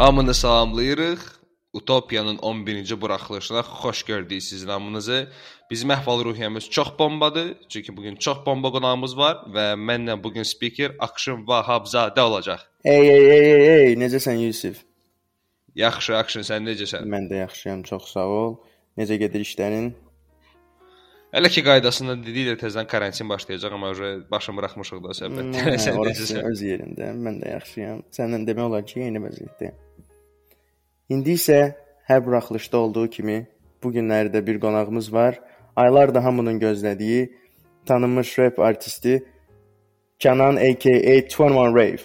Hamını salamlayırıq. Utopiyanın 11-ci buraxılışına xoş gördük sizin hamınızı. Bizim əhval ruhiyyəmiz çox bombadır. Çünki bu gün çox bomba qonağımız var və mənlə bu gün speaker Akşın Vahabzadə olacaq. Ey ey ey ey ey, necəsən Yusif? Yaxşı, Akşın, sən necəsən? Mən də yaxşıyam, çox sağ ol. Necə gedir işlərin? Hələ ki qaydasında dedik də tezdən karantin başlayacaq, amma uje başım buraxmışıq da söhbətdə. sən Hmm, orası necəsən? öz yerində. Mən də yaxşıyam. Səndən demək olar ki, eyni vəziyyətdəyəm. İndi isə hər buraxılışda olduğu kimi bu günlərdə bir qonağımız var. Aylardır hamının gözlədiyi tanınmış rap artisti Canan aka 21 Rave.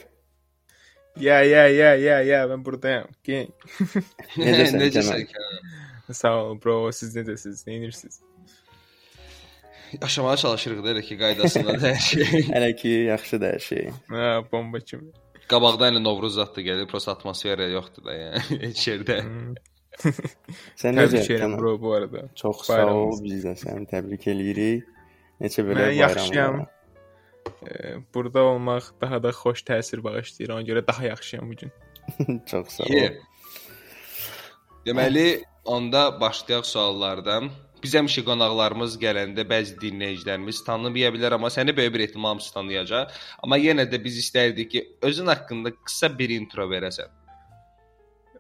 Ya ya ya ya ya ben buradayım. Gang. Necəsən? Canan? Sağ ol bro. Siz necəsiniz? Neyinirsiniz? Yaşamağa çalışırıq da elə ki qaydasında da hər şey. Hələ ki, yaxşıdır hər şey. Ha, bomba kimi. Qabaqdan elə Novruz zaddı gəlir, prosta atmosfera yoxdur da yəni heç yerdə. Sən necə? Canan? bro bu arada. Çox sağ ol. Biz də səni təbrik eləyirik. Neçə belə Mən bayram yaxşıyam. var. Ee, burada olmaq daha da xoş təsir bağışlayır. Ona görə daha yaxşıyam bu gün. Çox sağ ol. Yeah. Deməli, onda başlayaq suallardan. Biz həmişə qonaqlarımız gələndə bəzi dinləyicilərimiz tanımaya bilər, amma səni böyük bir ehtimal hamısı tanıyacaq. Amma yenə də biz istərdik ki, özün haqqında qısa bir intro verəsən.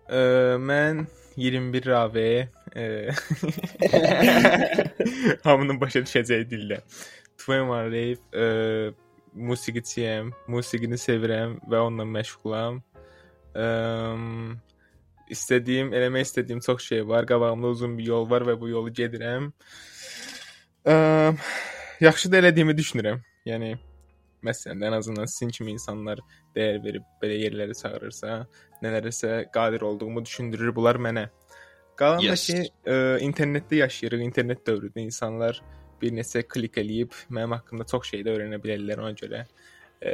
Ee, mən 21 Ravi e, hamının başa düşəcəyi dillə. Twin Rave musiqiçiyəm, musiqini sevirəm və onunla məşğulam. E, istədiyim, eləmək istədiyim çox şey var. Qabağımda uzun bir yol var və bu yolu gedirəm. E, yaxşı da elədiyimi düşünürəm. Yəni məsələn, ən azından sizin kimi insanlar dəyər verib belə yerlərə çağırırsa, nələrəsə qadir olduğumu düşündürür bunlar mənə. Qalan da Yes. ki, ə, internetdə yaşayırıq, internet dövründə insanlar bir neçə klik eləyib mənim haqqımda çox şey də öyrənə bilərlər ona görə. Ə,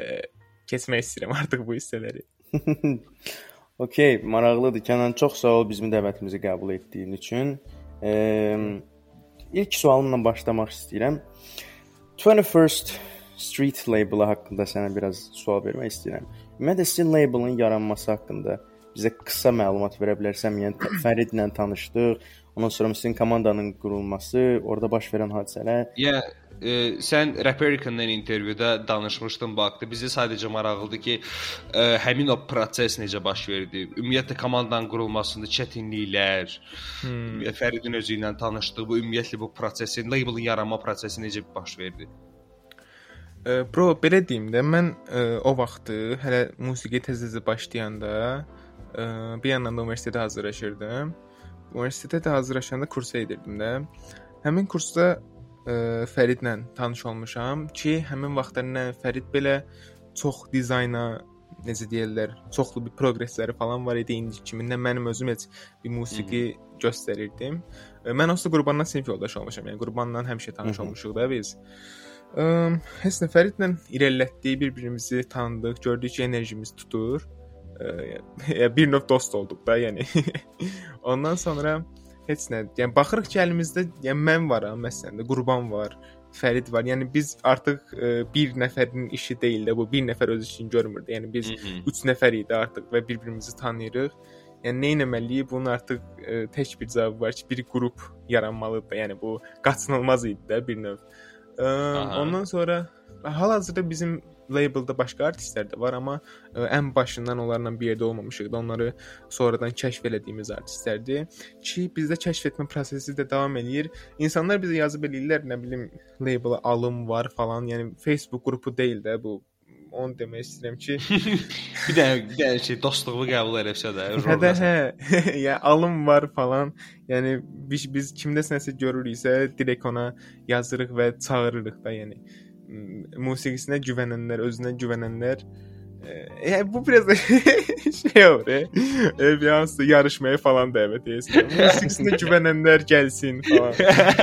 keçmək istəyirəm artıq bu hissələri. Okay, maraqlıdır. Kənan çox sağ ol bizim dəvətimizi qəbul etdiyin üçün. Eee ilk sualımla başlamaq istəyirəm. 21st Street label haqqında sənə biraz sual vermək istəyirəm. Ümumiyyətlə sizin labelın yaranması haqqında bizə qısa məlumat verə bilərsən? Yəni Fəridlə tanışdıq, ondan sonra sizin komandanın qurulması, orada baş verən hadisələr. Yəni e, sən Raperican'dan intervyuda danışmışdın bu haqqda. Bizə sadəcə maraqlıdır ki, e, həmin o proses necə baş verdi? Ümumiyyətlə komandanın qurulmasında çətinliklər, Hmm. Fəridin özü ilə tanışdığı bu ümumiyyətlə bu prosesin, labelin yaranma prosesi necə baş verdi? Ə, bro, belə deyim də, mən ə, o vaxtı hələ musiqi tez-tez başlayanda ə, bir yandan da universitetə hazırlaşırdım. Universitetə də hazırlaşanda kursa edirdim də. Həmin kursda ə, Fəridlə tanış olmuşam ki, həmin vaxtlar nə Fərid belə çox dizayna necə deyirlər, çoxlu bir progressləri falan var idi indi kimi. Nə mənim özüm heç bir musiqi göstərirdim. Ə, Mən onsuz Qurbanla sinif yoldaşı olmuşam. Yəni Qurbanla həmişə tanış Mhm. olmuşuq da biz. Ə, Heç nə Fəridlə irəlilətdik, bir-birimizi tanıdıq, gördük ki, enerjimiz tutur. Bir növ dost olduq da, yəni. Ondan sonra heç nə, yəni baxırıq ki, əlimizdə, yəni mən varam, məsələn də Qurban var, Fərid var. Yəni biz artıq ə, bir nəfərin işi deyil də bu, bir nəfər öz işini görmürdü. Yəni biz 3 nəfər idi artıq və bir-birimizi tanıyırıq. Yəni nə etməliyik? Bunun artıq ə, tək bir cavabı var ki, bir qrup yaranmalıdır. Yəni bu qaçınılmaz idi də bir növ. Ə, Aha. ondan sonra hal-hazırda bizim labeldə başqa artistlər də var, amma ə, ən başından onlarla bir yerdə olmamışıq da. Onları sonradan kəşf elədiyimiz artistlərdir. Ki bizdə kəşf etmə prosesi də davam eləyir. İnsanlar bizə yazıb eləyirlər, nə bilim, label alım var falan. Yəni Facebook qrupu deyil də bu onu demək istəyirəm ki, bir dənə bir dənə şey dostluğu qəbul eləsə də, hə də hə, yəni alım var falan. Yəni biz biz kimdəsə nəsə görürüksə, direkt ona yazırıq və çağırırıq da, yəni musiqisinə güvənənlər, özünə güvənənlər e, bu biraz şey olur. E, e, bir hansı yarışmaya falan dəvət edirsən. Musiqisinə güvənənlər gəlsin falan.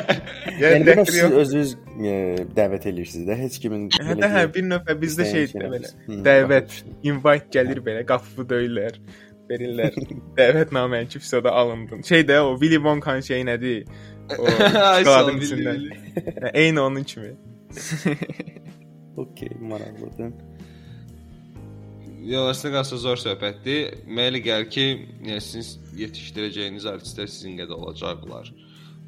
yəni bunu siz özünüz e, dəvət edirsiniz də, heç kimin Hə də hə, bir növ bizdə şeydir belə. Dəvət, invite gəlir belə, qapı döyürlər verirlər. Dəvətnaməni ki, fisoda alındın. Şey də o Willy Wonka şey nədir? O şokoladın içindən. Eyni onun kimi. Okey, maraqlıdır. Əslində qalsa zor söhbətdir. Mənə elə gəlir ki, yəni siz yetişdirəcəyiniz artistlər sizin qədər olacaqlar.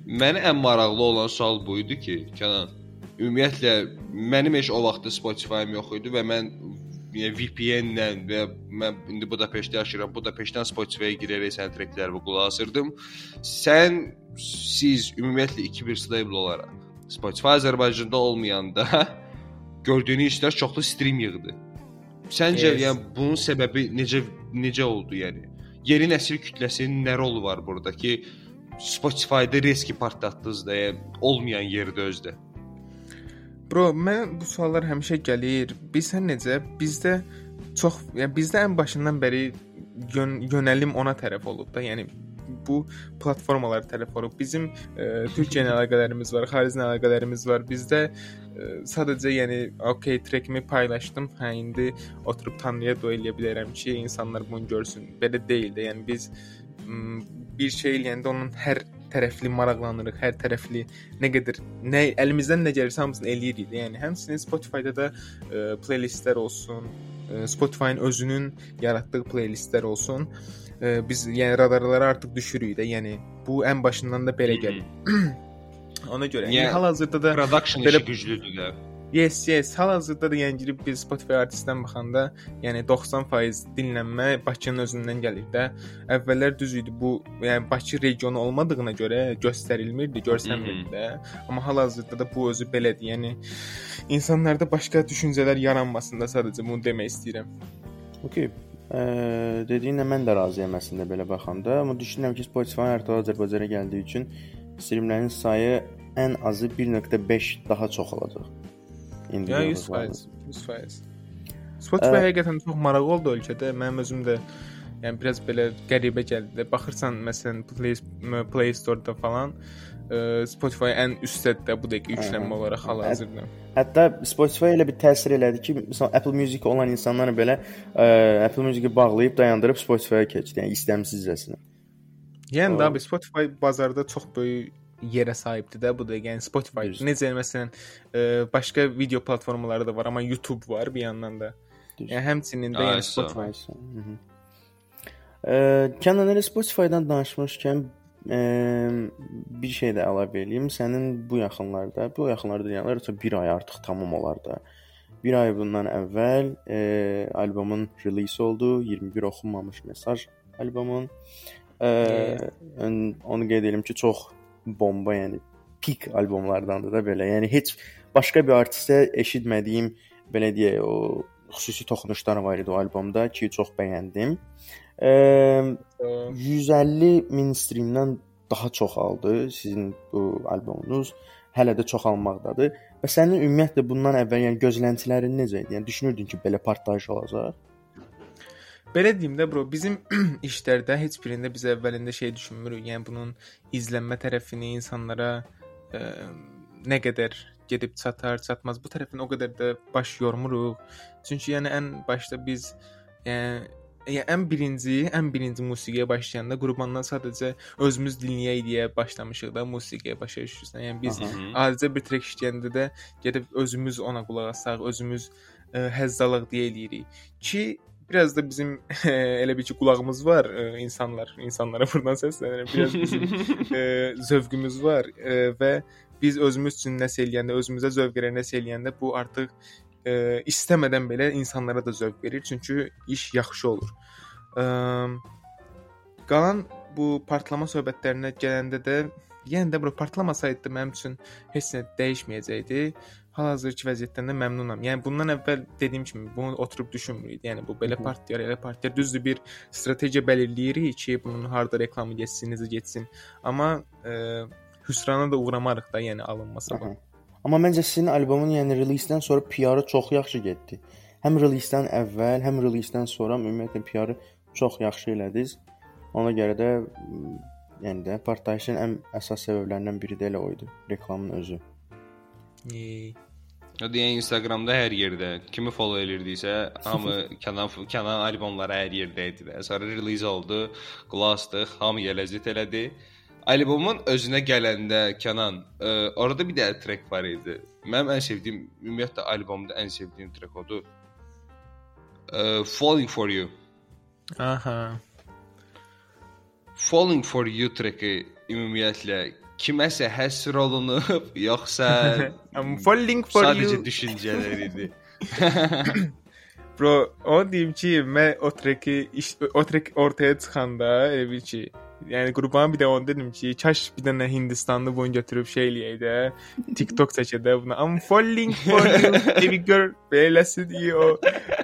Mənə ən maraqlı olan sual bu idi ki, Kənan, ümumiyyətlə mənim heç o vaxtda Spotify-m yox idi və mən yəni VPN-lə və mən indi Budapeştdə yaşayıram. Budapeştdən Spotify-yə girərək sənin treklərimi qulaq asırdım. Sən siz ümumiyyətlə 2-1 label olaraq Spotify Azərbaycanda olmayanda gördüyünüz işlər çoxlu stream yığdı. Səncə yes. yəni bunun səbəbi necə necə oldu yəni? Yeni nəsil kütləsinin nə rolu var burada ki, Spotify-da riski partlatdınız da, yəni, olmayan yerdə özdə? Bro, mən bu suallar həmişə gəlir. Bilsən necə? Bizdə çox, yəni bizdə ən başından bəri yön, yönəlim ona tərəf olub da. Yəni bu platformalar tərəf olub. Bizim e, Türkiyə ilə əlaqələrimiz var, xariclə əlaqələrimiz var. Bizdə e, sadəcə yəni okay trackimi paylaşdım. Hə indi oturub tanrıya dua eləyə bilərəm ki, insanlar bunu görsün. Belə deyil də. Yəni biz bir şey eləyəndə onun hər tərəfli maraqlanırıq, hər tərəfli nə qədər nə əlimizdən nə gəlirsə hamısını eləyirik. Yəni həmçinin Spotify-da da e, playlistlər olsun, Spotify-ın özünün yaratdığı playlistlər olsun. E, biz yəni radarlara artıq düşürük də. Yəni bu ən başından da belə gəlir. Ona görə yəni, yəni hal-hazırda da production belə... işi güclüdür də. Yes, yes. Hal-hazırda da yəni girib biz Spotify artistdən baxanda, yəni 90% dinlənmə Bakının özündən gəlir də. Əvvəllər düz idi bu, yəni Bakı regionu olmadığına görə göstərilmirdi, görsənmirdi də. Amma hal-hazırda da bu özü belədir. Yəni insanlarda başqa düşüncələr yaranmasın da sadəcə bunu demək istəyirəm. Okay. Ə, dediyinlə mən də razıyam əslində belə baxanda, amma düşünürəm ki, Spotify artıq Azərbaycana gəldiyi üçün streamlərin sayı ən azı 1.5 daha çox olacaq. İndi ya 100%, 100%. Spotify ə, həqiqətən çox maraqlı oldu ölkədə. Mənim özüm də yəni biraz belə qəribə gəldi. Baxırsan məsələn Play, Play Store-da falan Spotify ən üstdədir bu dəqiqə yüklənmə olaraq hal-hazırda. Hətta Spotify elə bir təsir elədi ki, məsələn Apple Music olan insanlar belə ə, Apple Music-i bağlayıb dayandırıb Spotify-a keçdi, yəni istəmsizcəsinə. Yəni da Spotify bazarda çox böyük yerə sahibdir də bu da. Yəni Spotify Düz. necə məsələn ə, e, başqa video platformaları da var, amma YouTube var bir yandan da. Düz. Yəni həmçinin də yəni Spotify. Kənan elə Spotify-dan danışmışkən ə, bir şey də əlavə eləyim. Sənin bu yaxınlarda, bu yaxınlarda deyənlər bir ay artıq tamam olar da. Bir ay bundan əvvəl ə, albomun release oldu. 21 oxunmamış mesaj albomun. Ə, onu qeyd edim ki, çox bomba, yəni pik albomlardandır da belə. Yəni heç başqa bir artistə eşitmədiyim belə deyək, o xüsusi toxunuşlar var idi o albomda ki, çox bəyəndim. E, 150 min streamdən daha çox aldı sizin bu albomunuz. Hələ də çoxalmaqdadır. Və sənin ümumiyyətlə bundan əvvəl yəni gözləntilərin necə idi? Yəni düşünürdün ki, belə partlayış olacaq? Belə deyim də bro, bizim işlərdə heç birində biz əvvəlində şey düşünmürük. Yəni bunun izlənmə tərəfini insanlara ə, nə qədər gedib çatar, çatmaz bu tərəfini o qədər də baş yormuruq. Çünki yəni ən başda biz yəni ən birinci, ən birinci musiqiyə başlayanda qurbandan sadəcə özümüz dinləyək deyə başlamışıq da musiqiyə başa düşürsən. Yəni biz adicə bir trek işləyəndə də gedib özümüz ona qulaq asaq, özümüz ə, həzzalıq deyə eləyirik ki, biraz da bizim elə bir ki qulağımız var e, insanlar, insanlara buradan səslənirəm. Biraz bizim e, zövqümüz var e, və biz özümüz üçün nəsə eləyəndə, özümüzə zövq verən nəsə eləyəndə bu artıq e, istəmədən belə insanlara da zövq verir, çünki iş yaxşı olur. E, qalan bu partlama söhbətlərinə gələndə də yenə də bura partlamasaydı mənim üçün heç nə dəyişməyəcəkdi. Hal-hazırki vəziyyətdən də məmnunam. Yəni bundan əvvəl dediyim kimi bunu oturub düşünmürük. Yəni bu belə partiyar, elə partiyar düzdür bir strategiya belirləyirik ki, bunun harda reklamı getsin, necə getsin. Amma e, hüsrana da uğramarıq da, yəni alınmasa bu. Amma məncə sizin albomun yəni release-dən sonra PR-ı çox yaxşı getdi. Həm release-dən əvvəl, həm release-dən sonra ümumiyyətlə PR-ı çox yaxşı elədiniz. Ona görə də yəni də partlayışın ən əsas səbəblərindən biri də elə o idi. Reklamın özü. E, Yəni Instagramda hər yerdə kimi follow edirdiksə, hamı Kənan Kənan albomları hər yerdə idi. Sonra release oldu, qulaqdıq, hamı ləzzət elədi. Albomun özünə gələndə Kənan, ə, orada bir dənə track var idi. Mənim ən sevdiyim, ümumiyyətlə albomda ən sevdiyim track odur. Ə, Falling for You. aha. Falling for You tracki ümumiyyətlə kiməsə həsr olunub, yoxsa I'm falling for sadəcə you. düşüncələr idi. Bro, o deyim ki, mən o treki iş, o trek ortaya çıxanda elə bil ki, yəni qrupa bir də onu dedim ki, kaş bir dənə Hindistanlı bunu götürüb şey eləyək də, TikTok çəkək də buna. I'm falling for you, baby girl. Beləsi deyə o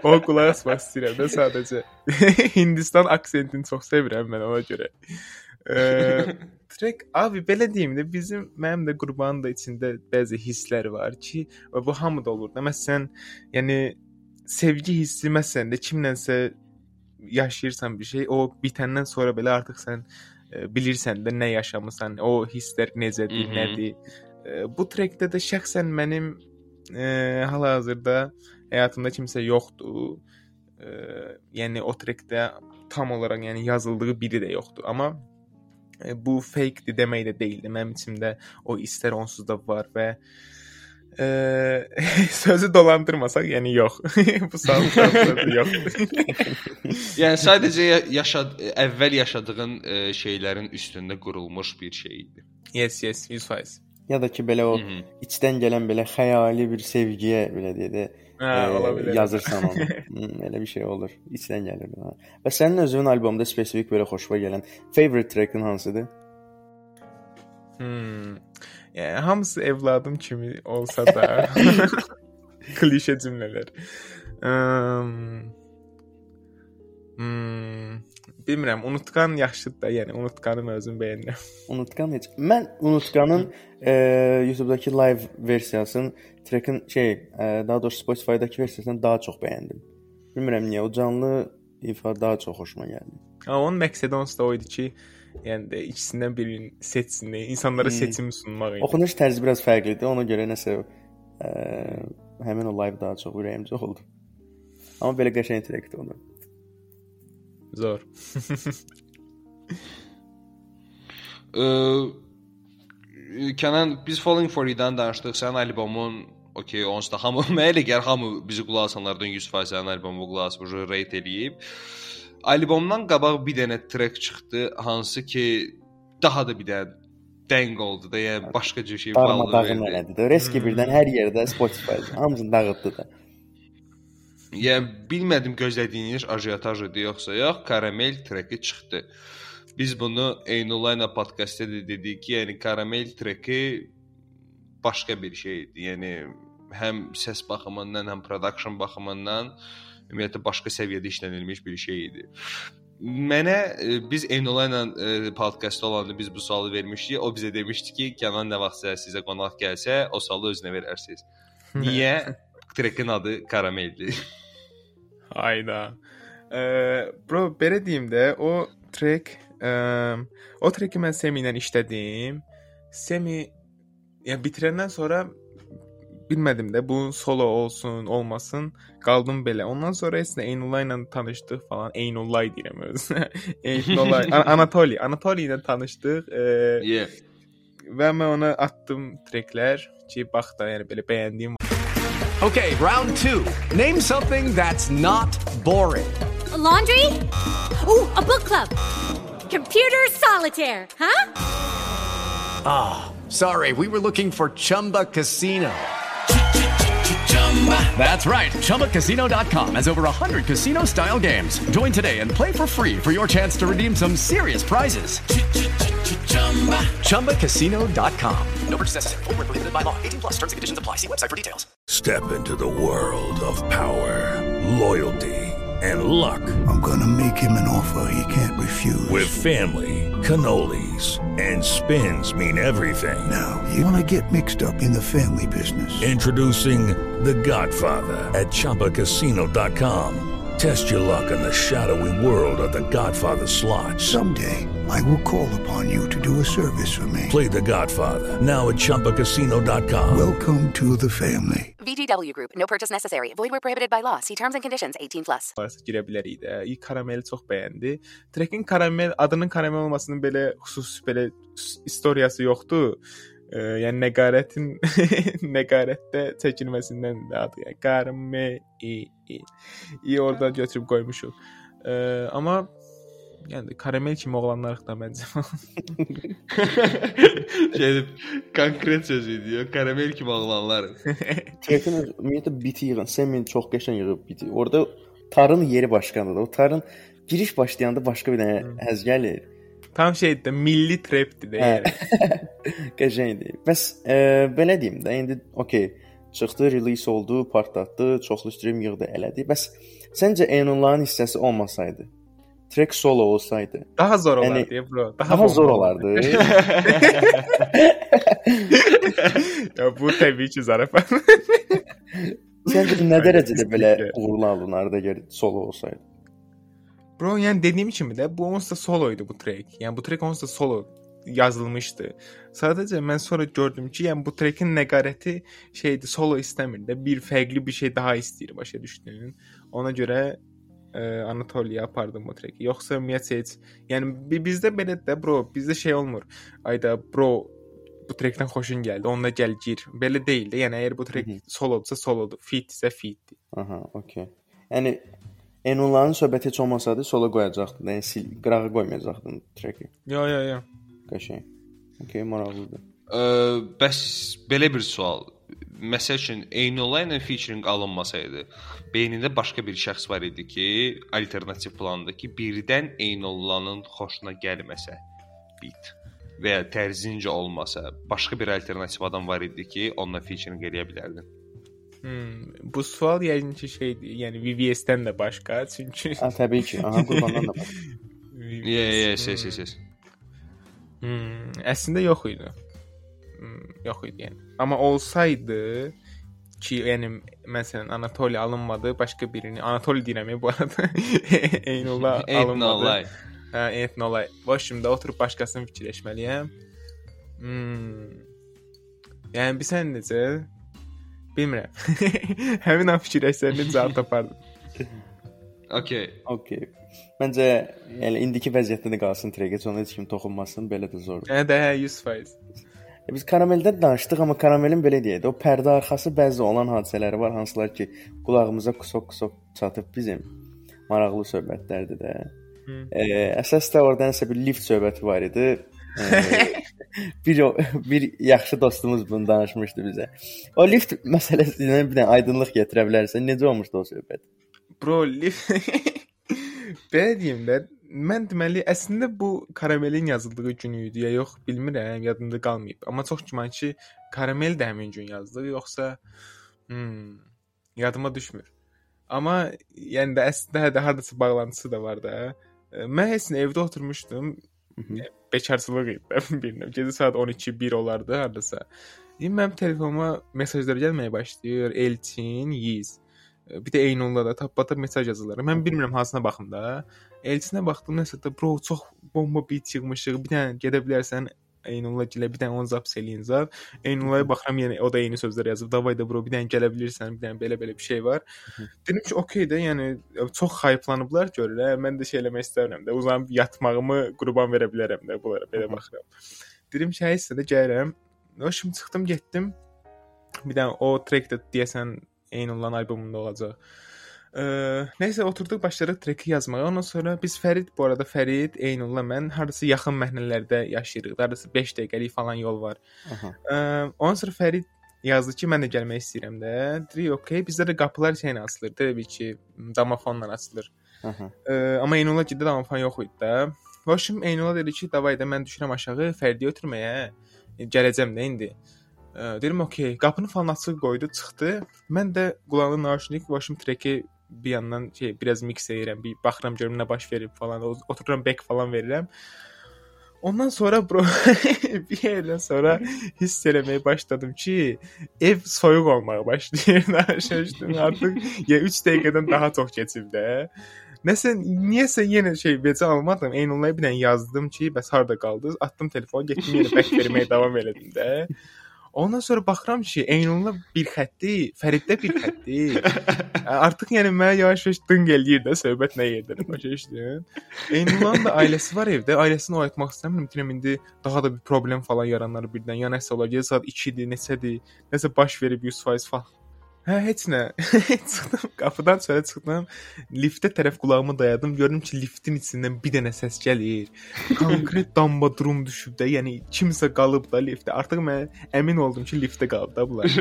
o qulaq asmaq istəyirəm də sadəcə. Hindistan aksentini çox sevirəm mən ona görə. Eee Trek abi belə deyim də bizim mənim də qurbanın da içində bəzi hisslər var ki, və bu hamıda olur da. Məsələn, yəni sevgi hissi məsələn də kimlənsə yaşayırsan bir şey, o bitəndən sonra belə artıq sən e, bilirsən də nə yaşamısan, o hisslər necədir, nədir. E, bu trekdə də şəxsən mənim e, hal-hazırda həyatımda kimsə yoxdur. E, yəni o trekdə tam olaraq yəni yazıldığı biri də yoxdur. Amma e, bu fake-dir demək də deyildi. Mənim içimdə o istər onsuz da var və e, sözü dolandırmasaq, yəni yox. bu suallarda yox. Yəni sadəcə ya- yaşad əvvəl yaşadığın ə, şeylərin üstündə qurulmuş bir şey idi. yes, yes, 100%. Ya da ki belə o Mhm. içdən gələn belə xəyali bir sevgiyə belə deyə də e, yazırsan onu. Elə bir şey olur. İçdən gəlir. Ha. Və sənin özünün albomda spesifik belə xoşuna gələn favorite track-ın hansıdır? Hmm. Yəni hamısı evladım kimi olsa da klişe cümlələr. Um, hmm, bilmirəm, unutqan yaxşıdır da, yəni unutqanı özüm bəyənirəm. Unutqan heç. Mən Unutqanın e, YouTube-dakı live versiyasını, track-ın şey, e, daha doğrusu Spotify-dakı versiyasını daha çox bəyəndim. Bilmirəm niyə, o canlı ifa daha çox xoşuma gəldi. Amma onun məqsədi onsuz da o idi ki, yəni də ikisindən birini seçsin, insanlara Hmm. seçim sunmaq idi. Oxunuş tərzi biraz fərqlidir. Ona görə nəsə e, həmin o live daha çox ürəyimcə oldu. Amma belə qəşəng trackdir onu. Zor. Ə, Kənan biz Falling for You-dan danışdıq. Sənin albomun okey, onsuz da hamı mənə elə gəlir hamı bizi qulaq asanlardan 100% sənin albomu qulaq asmış, rate eləyib. Albomdan qabaq bir dənə track çıxdı, hansı ki daha da bir dənə dəng oldu da, yəni başqa cür şey Darmadağın verdi. elədi də. Reski birdən hər yerdə Spotify hamısını dağıtdı da. Yəni bilmədim gözlədiyiniz ajotaj idi yoxsa yox, Karamel treki çıxdı. Biz bunu Eynulayla podkastda da dedik ki, yəni Karamel treki başqa bir şeydir. Yəni həm səs baxımından, həm production baxımından ümumiyyətlə başqa səviyyədə işlənilmiş bir şey idi. Mənə e, biz Eynulayla e, podkastda olanda biz bu sualı vermişdik. O bizə demişdi ki, Kənan nə vaxtsa sizə qonaq gəlsə, o sualı özünə verərsiniz. Niyə? Trekin adı Karameldir. Ayda. Eee, bro, belə deyim də, o track, eee, o tracki mən Semi ilə işlədim. Semi yəni bitirəndən sonra bilmədim də bu solo olsun, olmasın, qaldım belə. Ondan sonra heç nə Eynullah ilə tanışdıq falan. Eynullah deyirəm özünə. Eynullah, An- Anatoli, Anatoli ilə tanışdıq. Eee, Yeah. və mən ona atdım tracklər ki, bax da yəni belə bəyəndiyim Okay, round two. Name something that's not boring. A laundry? Ooh, a book club. Computer solitaire, huh? Sorry, we were looking for Chumba Casino. That's right. ChumbaCasino.com has over 100 casino style games. Join today and play for free for your chance to redeem some serious prizes. ChumbaCasino.com. No purchase necessary. Void where prohibited by law. 18 plus terms and conditions apply. See website for details. Step into the world of power, loyalty, and luck. I'm gonna make him an offer he can't refuse. With family, cannolis, and spins mean everything. Now, you wanna get mixed up in the family business. Introducing The Godfather at ChumbaCasino.com. Test your luck in the shadowy world of The Godfather slot. Someday, I will call upon you to do a service for me. Play The Godfather now at ChumbaCasino.com. Welcome to the family. VGW Group. No purchase necessary. Void where prohibited by law. See terms and conditions. 18 plus. girə bilərik də. İlk karameli çox bəyəndi. Trekin karamel adının karamel olmasının belə xüsusi belə istoriyası yoxdur. E, yəni nəqarətin nəqarətdə çəkilməsindən də adı. Yəni karamel i, i, i orada götürüb qoymuşuq. E, amma yəni karamel kimi oğlanlarıq da məncə. şey konkret söz idi. ya, Karamel kimi oğlanlar. Trekin öz- ümumiyyətlə biti yığın. Semin çox qəşəng yığıb biti. Orada tarın yeri başqadır. O tarın giriş başlayanda başqa bir dənə həz gəlir. Tam şeydir, milli trapdir də. Hə. Yəni. Qəşəngdir. Bəs e, belə deyim də, indi okey, çıxdı, release oldu, partlatdı, çoxlu stream yığdı, elədi. Bəs səncə Enullahın hissəsi olmasaydı, track solo olsaydı, Daha zor Yəni, olardı, yəni, bro. Daha, daha bomba zor olardı. ya bu təbii ki, zarafat. Səncə nə dərəcədə belə Kesinlikle. uğurlu alınardı əgər solo olsaydı? Bro, yəni dediyim kimi də bu onsuz da solo idi bu track. Yəni bu track onsuz da solo yazılmışdı. Sadəcə mən sonra gördüm ki, yəni bu trackin nəqarəti şeydi, solo istəmir də, bir fərqli bir şey daha istəyir, başa düşdün? Ona görə ə, Anatoliya apardım bu tracki. Yoxsa ümumiyyətlə heç, yəni bi- bizdə belə də bro, bizdə şey olmur. Ayda bro bu trackdən xoşun gəldi, onunla gəl gir. Belə deyil də. Yəni əgər bu track Mhm. solodursa solodur, fitsə fitdir. Aha, okey. Yəni Enullahın söhbəti heç olmasaydı solo qoyacaqdın, yəni sil, qırağı qoymayacaqdın tracki. Yo yo yo. Qəşəng. Okey, maraqlıdır. Ə, bəs belə bir sual. Məsəl üçün Eynola ilə featuring alınmasaydı, beynində başqa bir şəxs var idi ki, alternativ planda ki, birdən Eynolanın xoşuna gəlməsə beat və ya tərzincə olmasa, başqa bir alternativ adam var idi ki, onunla featuring eləyə bilərdin. Hmm, bu sual yəqin ki şeydir, yəni VVS-dən də başqa, çünki Ha, təbii ki. Aha, qurbandan da var. VVS, Yes, yes, yes, yes, yes. Hmm, əslində yox idi. Yox idi yəni. Amma olsaydı ki, yəni məsələn Anatoli alınmadı, başqa birini Anatoli deyirəm bu arada. Eynola alınmadı. Hə, Eynola. Bu şimdi oturub başqasını fikirləşməliyəm. Hmm. Yəni bilsən necə? Bilmirəm. Həmin an fikirləşsən necə cavab tapardım. Okay. Okey. Məncə yəni indiki vəziyyətdə də qalsın trek, heç ona heç kim toxunmasın, belə də zordur. Hə də hə, 100%. E, biz karameldən danışdıq, amma karamelin belə deyək də, o pərdə arxası bəzi olan hadisələri var, hansılar ki, qulağımıza qusok-qusok çatıb bizim maraqlı söhbətlərdir də. Hı. E, əsas da orada nəsə bir lift söhbəti var idi. E, bir bir yaxşı dostumuz bunu danışmışdı bizə. O lift məsələsinə bir dənə aydınlıq gətirə bilərsən? Necə olmuşdu o söhbət? Bro, lif Belə deyim də, mən deməli əslində bu karamelin yazıldığı gün idi ya yox, bilmirəm, yadımda qalmayıb. Amma çox güman ki, karamel də həmin gün yazdı, yoxsa hmm, yadıma düşmür. Amma yəni də əslində də hardasa bağlantısı da var da. E, Mən heç evdə oturmuşdum. Mhm. Bekarçılıq idi bilmirəm. Gecə saat 12-1 olardı hardasa. İndi mənim telefonuma mesajlar gəlməyə başlayır. Elçin, Yiz. E, Bir də Eynullah da tapbata mesaj yazırlar. Mən bilmirəm hansına baxım da. Elçinə baxdım nəsə də bro çox bomba beat yığmışıq. Bir dənə gedə bilərsən Eynullah gilə bir dənə onu zaps eləyin zap. Eynullah'a baxıram yenə o da eyni sözlər yazıb. Davay da bro bir dənə gələ bilirsən, bir dənə belə-belə bir şey var. Dedim ki, okey də, yəni çox hypelanıblar görürlər. Mən də şey eləmək istəmirəm də. Uzanıb yatmağımı qurban verə bilərəm də bunlara belə baxıram. Dedim ki, həysə də gəlirəm. O şimdi çıxdım, getdim. Bir dənə o track də deyəsən Eynullahın albomunda olacaq. Ee, nəysə oturduq başladıq treki yazmağa. Ondan sonra biz Fərid bu arada Fərid, Eynullah mən hardasa yaxın məhnələrdə yaşayırıq. Hardasa 5 dəqiqəlik falan yol var. Aha. Ə, ondan sonra Fərid yazdı ki, mən də gəlmək istəyirəm də. Dedik, okey. Bizdə də qapılar şeylə açılır, təbii ki, domofonla açılır. Aha. Ə, amma Eynula gitdi domofon yox idi də. Başım Eynula dedi ki, davay da mən düşürəm aşağı Fərdiyə ötürməyə. Gələcəm də indi. Ə, dedim, okey. Qapını falan açıq qoydu, çıxdı. Mən də qulağımda naşnik, başım treki bir yandan şey biraz mix edirəm, bir baxıram görüm nə baş verib falan. O- Otururam back falan verirəm. Ondan sonra bro bir yerdən sonra hiss eləməyə başladım ki, ev soyuq olmağa başlayır. Şaşdım artıq ya 3 dəqiqədən daha çox keçib də. Nəsə niyəsə yenə şey becə almadım. Eynullaya bir dənə yazdım ki, bəs harda qaldınız? Atdım telefonu, getdim yenə back verməyə davam elədim də. Ondan sonra baxıram ki, Eynulla bir xətti, Fəriddə bir xətti. Artıq yəni mənə yavaş-yavaş dınq eləyir də söhbət nə yerdə başa düşdün? Eynullanın da ailəsi var evdə. Ailəsini oyatmaq istəmirəm. Deyirəm indi daha da bir problem falan yaranar birdən. Ya nəsə olar, ya saat 2-dir, neçədir, nəsə baş verib 100% falan. Hə, heç nə. çıxdım, qapıdan çölə çıxdım. Liftə tərəf qulağımı dayadım. Gördüm ki, liftin içindən bir dənə səs gəlir. Konkret damba durum düşüb də, yəni kimsə qalıb da liftdə. Artıq mən əmin oldum ki, liftdə qalıb da bunlar.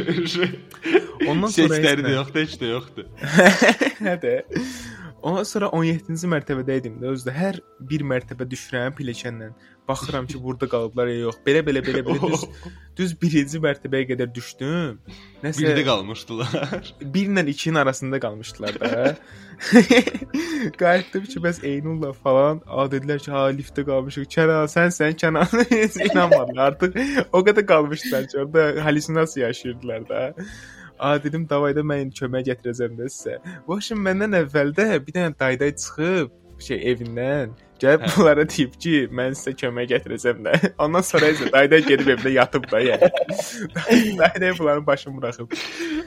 Ondan sonra Səsləri də yoxdur, heç də yoxdur. Hə də. Ondan sonra 17-ci mərtəbədə idim də özdə hər bir mərtəbə düşürəm pilləkənlə. Baxıram ki, burada qalıblar ya yox. Belə belə belə belə düz düz birinci mərtəbəyə qədər düşdüm. Nəsə Birdə qalmışdılar. 1 ilə 2-nin arasında qalmışdılar da. Qayıtdım ki, bəs Eynulla falan, a dedilər ki, ha liftdə qalmışıq. Kənan, sən sən Kənan. Heç inanmadılar. Artıq o qədər qalmışdılar ki, orada halüsinasiya yaşayırdılar da. A dedim, davayda mən kömək gətirəcəm də sizə. Başım məndən əvvəldə bir dənə dayday çıxıb şey evindən gəlib bunlara deyib ki, mən sizə kömək gətirəcəm də. Ondan sonra isə dayday gedib evdə yatıb da yəni. dayday bunların başını buraxıb.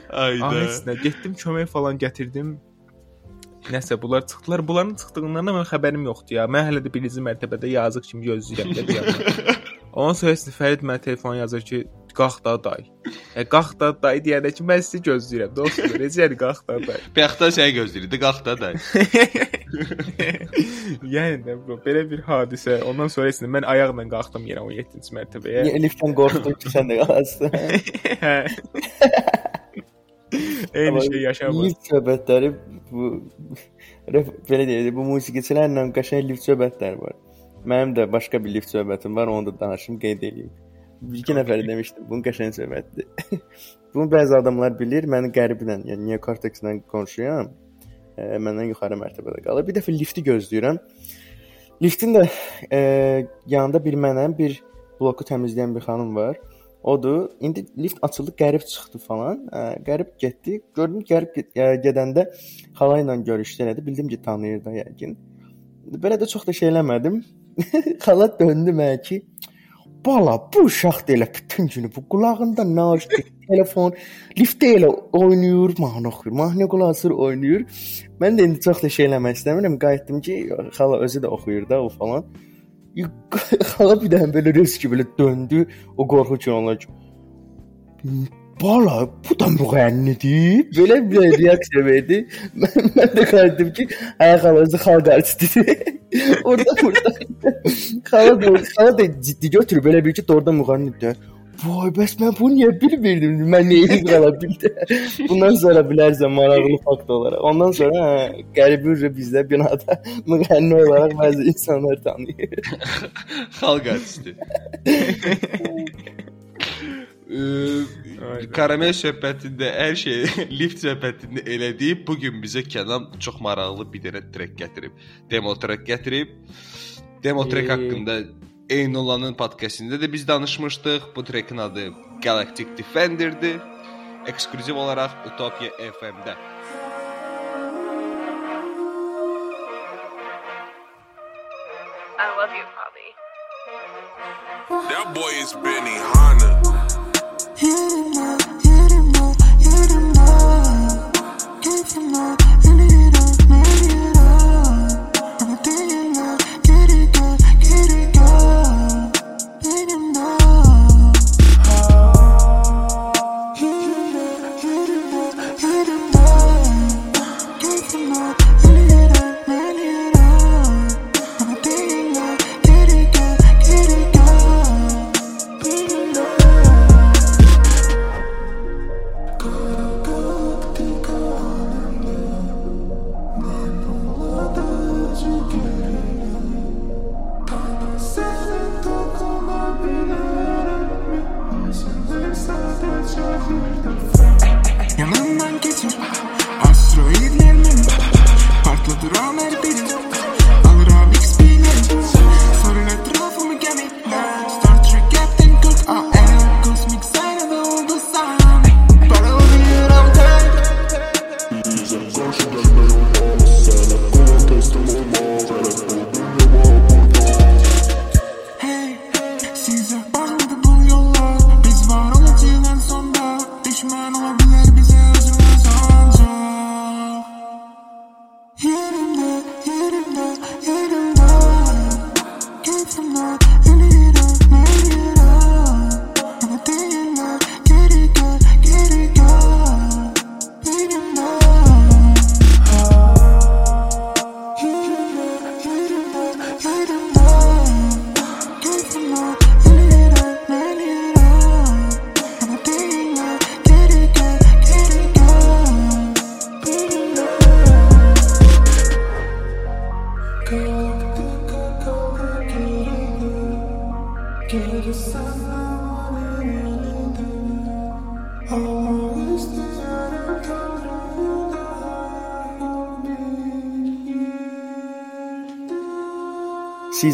Ayda. Ahəstə getdim kömək falan gətirdim. Nəsə bunlar çıxdılar. Bunların çıxdığından da mən xəbərim yoxdur ya. Mən hələ də birinci mərtəbədə yazıq kimi gözləyirəm də bir yandan. Ondan sonra isə Fərid mənə telefon yazır ki, qalx da day. E qalx da day deyəndə ki, mən sizi gözləyirəm. Dostum, necədir qalx da day. Bəxtə səni gözləyirdi, qalx da da. yəni də bro, belə bir hadisə. Ondan sonra isə mən ayaqla qalxdım yenə 17-ci mərtəbəyə. Niyə Elifdən qorxdun ki, sən də qalasın? Hə. Eyni şey yaşamır. Lift söhbətləri bu belə deyək, bu musiqiçilərlə qəşəng lift söhbətləri var. Mənim də başqa bir lift söhbətim var, onu da danışım, qeyd edeyim. Bir iki nəfər demişdim, bunun qəşəng söhbətdir. Bunu bəzi adamlar bilir, məni qəriblə, yəni Neo Cortex-lə qonşuyam. E, məndən yuxarı mərtəbədə qalır. Bir dəfə lifti gözləyirəm. Liftin də e, yanında bir mənəm, bir bloku təmizləyən bir xanım var. Odur. İndi lift açıldı, qərib çıxdı falan. Ə, qərib getdi. Gördüm qərib get- ə, gedəndə xala ilə görüşdü elədi. Bildim ki, tanıyır da yəqin. Belə də çox da şey eləmədim. xala döndü mənə ki, Bala, bu uşaq da elə bütün günü bu qulağında naş, telefon, liftdə elə oynayır, mahnı mahnı qulaq asır, oynayır. Mən də indi çox da şey eləmək istəmirəm. Qayıtdım ki, xala özü də oxuyur da o falan. Xala bir dənə belə rəs ki belə döndü, o qorxu ki onlar Bala, bu da müğənnidir. Belə bir reaksiya verdi. Mən, mən də qayıtdım ki, ay xala özü xalq artistidir. orada burada. xala da, xala da ciddi götürüb belə bir ki, orada müğənnidir. Vay, bəs mən bunu niyə bilmirdim? Mən nəyi qala bildim? Bundan sonra bilərsən maraqlı fakt olaraq. Ondan sonra hə, qəribə üzrə bizdə binada müğənni olaraq bəzi insanlar tanıyır. Xalq artisti. Karamel söhbətində hər şey lift söhbətində elədi. Bu gün bizə Kənan çox maraqlı bir dənə trek gətirib. Demo trek gətirib. Demo trek Ey. haqqında Eynulanın podkastında da biz danışmışdıq. Bu trekin adı Galactic Defender'dir. Eksklüziv olaraq Utopia FM-də. I love you, Bobby. That boy is Benny Hanna.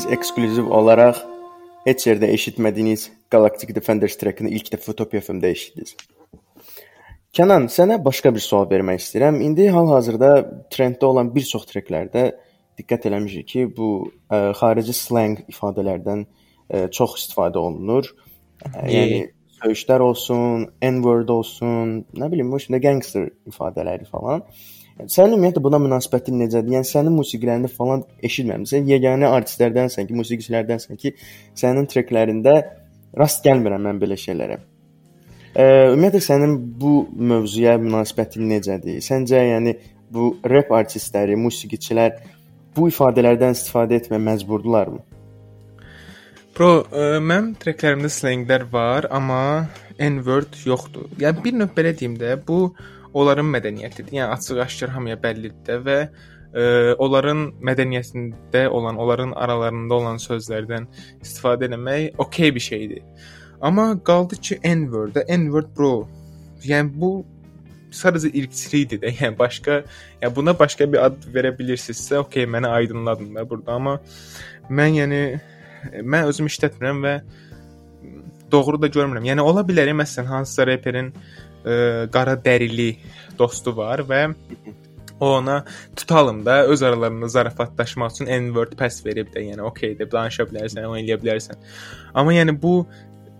Siz eksklüziv olaraq heç yerdə eşitmədiyiniz Galactic Defenders trackini ilk dəfə Utopia FM-də eşitdiniz. Kənan, sənə başqa bir sual vermək istəyirəm. İndi hal-hazırda trenddə olan bir çox treklərdə diqqət eləmişik ki, bu ə, xarici slang ifadələrdən ə, çox istifadə olunur. Ə, yəni söyüşlər olsun, N-word olsun, nə bilim, bu şəkildə gangster ifadələri falan. Yəni, sənin ümumiyyətlə buna münasibətin necədir? Yəni sənin musiqilərində falan eşitməmisən. Yeganə artistlərdənsən ki, musiqiçilərdənsən ki, sənin treklərində rast gəlmirəm mən belə şeylərə. Ə, ümumiyyətlə sənin bu mövzuya münasibətin necədir? Səncə yəni bu rep artistləri, musiqiçilər bu ifadələrdən istifadə etməyə məcburdularmı? Bro, ə, mənim treklərimdə slenglər var, amma N-word yoxdur. Yəni bir növ belə deyim də, bu onların mədəniyyətidir. Yəni açıq-aşkar hamıya bəllidir də və ə, onların mədəniyyətində olan, onların aralarında olan sözlərdən istifadə etmək okey bir şeydir. Amma qaldı ki N-word, N-word bro. Yəni bu sadəcə irqçilikdir də. Yəni başqa, yəni buna başqa bir ad verə bilirsinizsə, okey, mənə aydınladın da burada, amma mən yəni mən özüm işlətmirəm və doğru da görmürəm. Yəni ola bilər məsələn hansısa reperin ə, qara dərili dostu var və o ona tutalım da öz aralarında zarafatlaşmaq üçün N-word pass verib də, yəni okeydir, danışa bilərsən, onu eləyə bilərsən. Amma yəni bu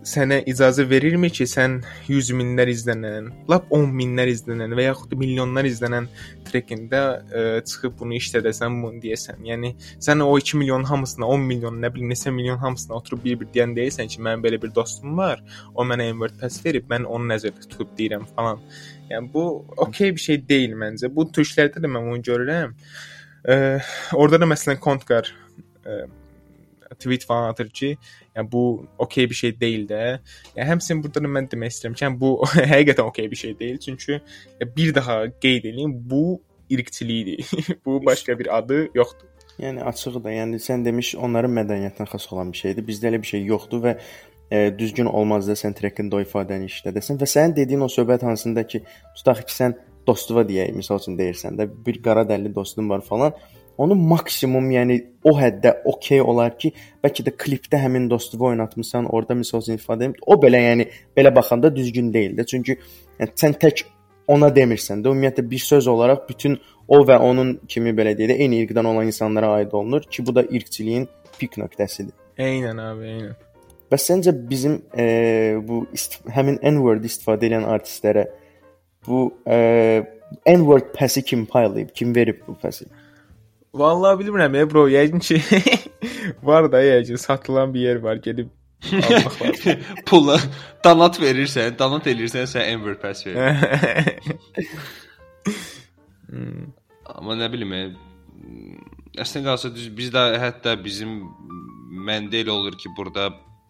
sənə icazə verirmi ki, sən 100 minlər izlənən, lap 10 minlər izlənən və yaxud milyonlar izlənən trekində ə, çıxıb bunu işlədəsən, bunu deyəsən. Yəni sən o 2 milyon hamısına, 10 milyon, nə bilim neçə milyon hamısına oturub bir-bir deyən deyirsən ki, mənim belə bir dostum var, o mənə pass verib, mən onu nəzərdə tutub deyirəm falan. Yəni bu okey bir şey deyil məncə. Bu türklərdə də mən onu görürəm. Ə, orada da məsələn Kontqar ə, tweet falan atır ki, yəni bu okey bir şey deyil də. Yəni həmçinin burada da mən demək istəyirəm ki, yəni bu həqiqətən okey bir şey deyil. Çünki bir daha qeyd edeyim, bu irqçilikdir. bu başqa bir adı yoxdur. Yəni açığı da, yəni sən demiş onların mədəniyyətinə xas olan bir şeydir. Bizdə elə bir şey yoxdur və e, düzgün olmaz da sən trekkində o ifadəni işlədəsən və sənin dediyin o söhbət hansında ki, tutaq ki, sən dostuva deyək, məsəl üçün deyirsən də bir qara dəlli dostun var falan onu maksimum, yəni o həddə okey olar ki, bəlkə də klipdə həmin dostuvu oynatmısan, orada misal üçün ifadə edib, o belə yəni belə baxanda düzgün deyil də. Çünki yəni sən tək ona demirsən də, ümumiyyətlə bir söz olaraq bütün o və onun kimi belə deyək də eyni irqdən olan insanlara aid olunur ki, bu da irqçiliyin pik nöqtəsidir. Eynən abi, eynən. Bəs səncə bizim e, bu həmin N-word istifadə edən artistlərə bu e, N-word pəsi kim paylayıb, kim verib bu pəsi? Vallahi bilmirəm ya bro, yəqin ki var da yəqin satılan bir yer var, gedib almaq lazım. Pula donat verirsən, donat elirsən, sən Enver pass verir. hmm. Amma nə bilim, əslində qalsa düz bizdə hətta bizim məndə elə olur ki, burada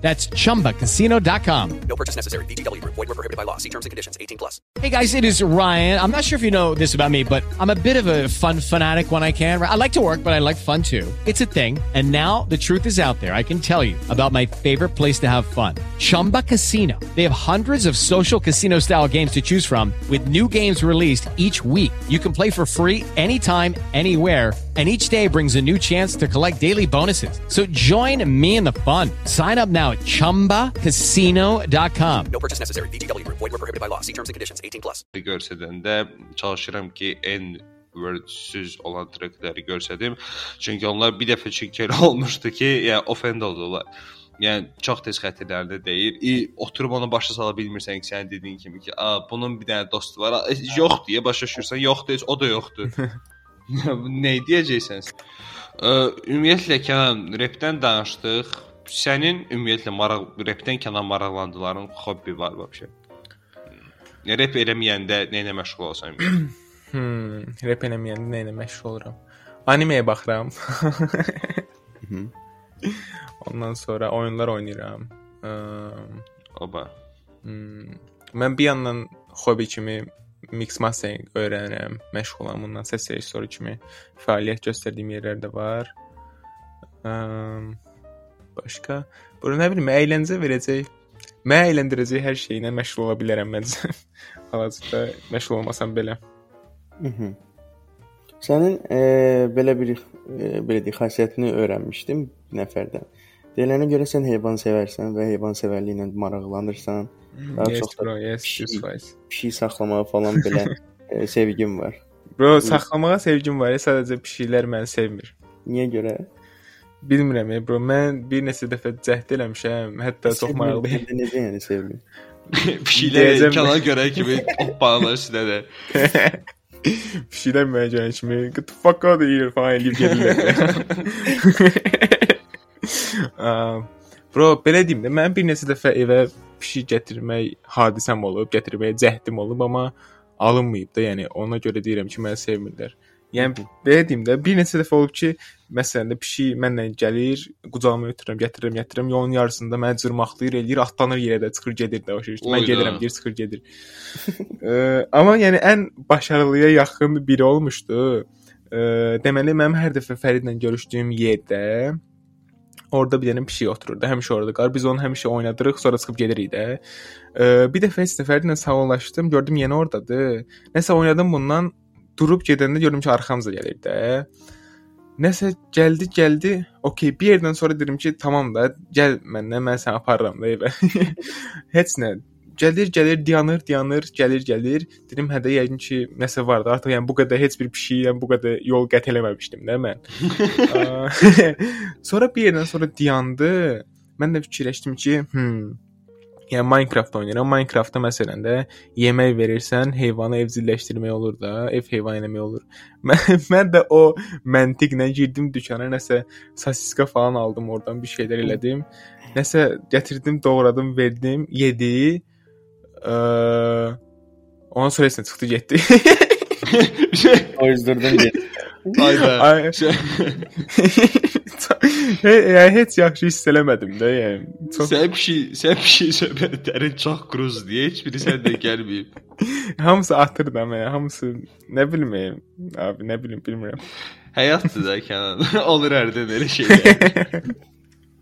That's chumbacasino.com. No purchase necessary. Group. Void were prohibited by law. See terms and conditions. 18 plus. Hey guys, it is Ryan. I'm not sure if you know this about me, but I'm a bit of a fun fanatic when I can. I like to work, but I like fun too. It's a thing. And now the truth is out there. I can tell you about my favorite place to have fun. Chumba Casino. They have hundreds of social casino style games to choose from with new games released each week. You can play for free anytime, anywhere and each day brings a new chance to collect daily bonuses. So join me in the fun. Sign up now at ChumbaCasino.com. No purchase necessary. VGW Group. Void were prohibited by law. See terms and conditions. 18 plus. Görsədəndə çalışıram ki, en word-süz olan trekləri görsədim. Çünki onlar bir dəfə çünki olmuşdu ki, yəni offend oldular. Yəni çox tez xətirlərində deyir. İ, oturub onu başa sala bilmirsən ki, sən dediyin kimi ki, "A, bunun bir dənə dostu var." E, yox deyə başa düşürsən, yoxdur, heç o da yoxdur. nə deyəcəksən? Ə, ümumiyyətlə Kənan, repdən danışdıq. sənin ümumiyyətlə maraq repdən kənar maraqlandıqların hobbi var vəbşə? Rep eləməyəndə nə ilə məşğul olsan? Hmm, rep eləməyəndə nə ilə məşğul oluram? Animeyə baxıram. Ondan sonra oyunlar oynayıram. Oba. Hmm, mən bir yandan hobbi kimi mix mastering öyrənirəm, məşğulam bundan səs rejissoru kimi fəaliyyət göstərdiyim yerlər də var. Əm, başqa, bura nə bilim, əyləncə verəcək, mənə əyləndirəcək hər şeylə məşğul ola bilərəm məncə. Hal-hazırda məşğul olmasam belə. Mhm. Sənin e, belə bir e, belə deyək xasiyyətini öyrənmişdim bir nəfərdən. Deyilənə görə sən heyvan sevərsən və heyvan sevərliyinə maraqlanırsan. Daha Yes, çox da bro, yes, pişik- 100%. Pişik saxlamağa falan belə e, sevgim var. Bro, saxlamağa sevgim var, sadəcə pişiklər məni sevmir. Niyə görə? Bilmirəm, e, bro, mən bir neçə dəfə cəhd eləmişəm, hətta çox maraqlı. Necə yəni sevmir? Pişiklər imkana görə kimi hoppanlar üstədə. Pişiklər mənə gələn kimi get the fuck out of here falan eləyib gedirlər. Aa, Bro, belə deyim də, mən bir neçə dəfə evə pişik gətirmək hadisəm olub, gətirməyə cəhdim olub, amma alınmayıb da, yəni ona görə deyirəm ki, məni sevmirlər. Yəni belə deyim də, bir neçə dəfə olub ki, məsələn də pişik mənlə gəlir, qucağıma ötürürəm, gətirirəm, gətirirəm, yolun yarısında məni cırmaqlayır, eləyir, atlanır yerə də, çıxır gedir də o şey. Mən gedirəm, deyir, çıxır gedir. Ə, amma yəni ən başarılıya yaxın biri olmuşdu. Ə, deməli mənim hər dəfə Fəridlə görüşdüyüm yerdə orada bir dənə pişik otururdu. Həmişə orada qalır. Biz onu həmişə oynadırıq, sonra çıxıb gedirik də. Ə, bir dəfə heç də Fəridlə sağollaşdım, gördüm yenə ordadır. Nəsə oynadım bundan, durub gedəndə gördüm ki, arxamca gəlir də. Nəsə gəldi, gəldi. Okay, bir yerdən sonra dedim ki, tamam da, gəl məndən, mən səni aparıram da evə. heç nə. Gəlir, gəlir, dayanır, dayanır, gəlir, gəlir. Dedim, hə də yəqin ki, nəsə var da. Artıq yəni bu qədər heç bir pişiklə bu qədər yol qət eləməmişdim də mən. Sonra bir yerdən sonra dayandı. Mən də fikirləşdim ki, hmm, yəni Minecraft oynayıram. Minecraftda məsələn də yemək verirsən, heyvanı evcilleşdirmək olur da, ev heyvan eləmək olur. Mən, mən də o məntiqlə girdim dükana, nəsə sosiska falan aldım, oradan bir şeylər elədim. Nəsə gətirdim, doğradım, verdim, yedi. Ə, ondan sonra isə çıxdı getdi. Ozdurdun getdi. Ayda. Ay- He- yəni heç yaxşı hiss eləmədim də, yəni. Çox Sən bir şey, sən bir şey söhbətlərin çox qruzdur. Heç biri səndən gəlməyib. hamısı atır da mən, hamısı nə bilim, abi, nə bilim, bilmirəm. Həyatdır da Kənan. Olur hərdən elə şeylər.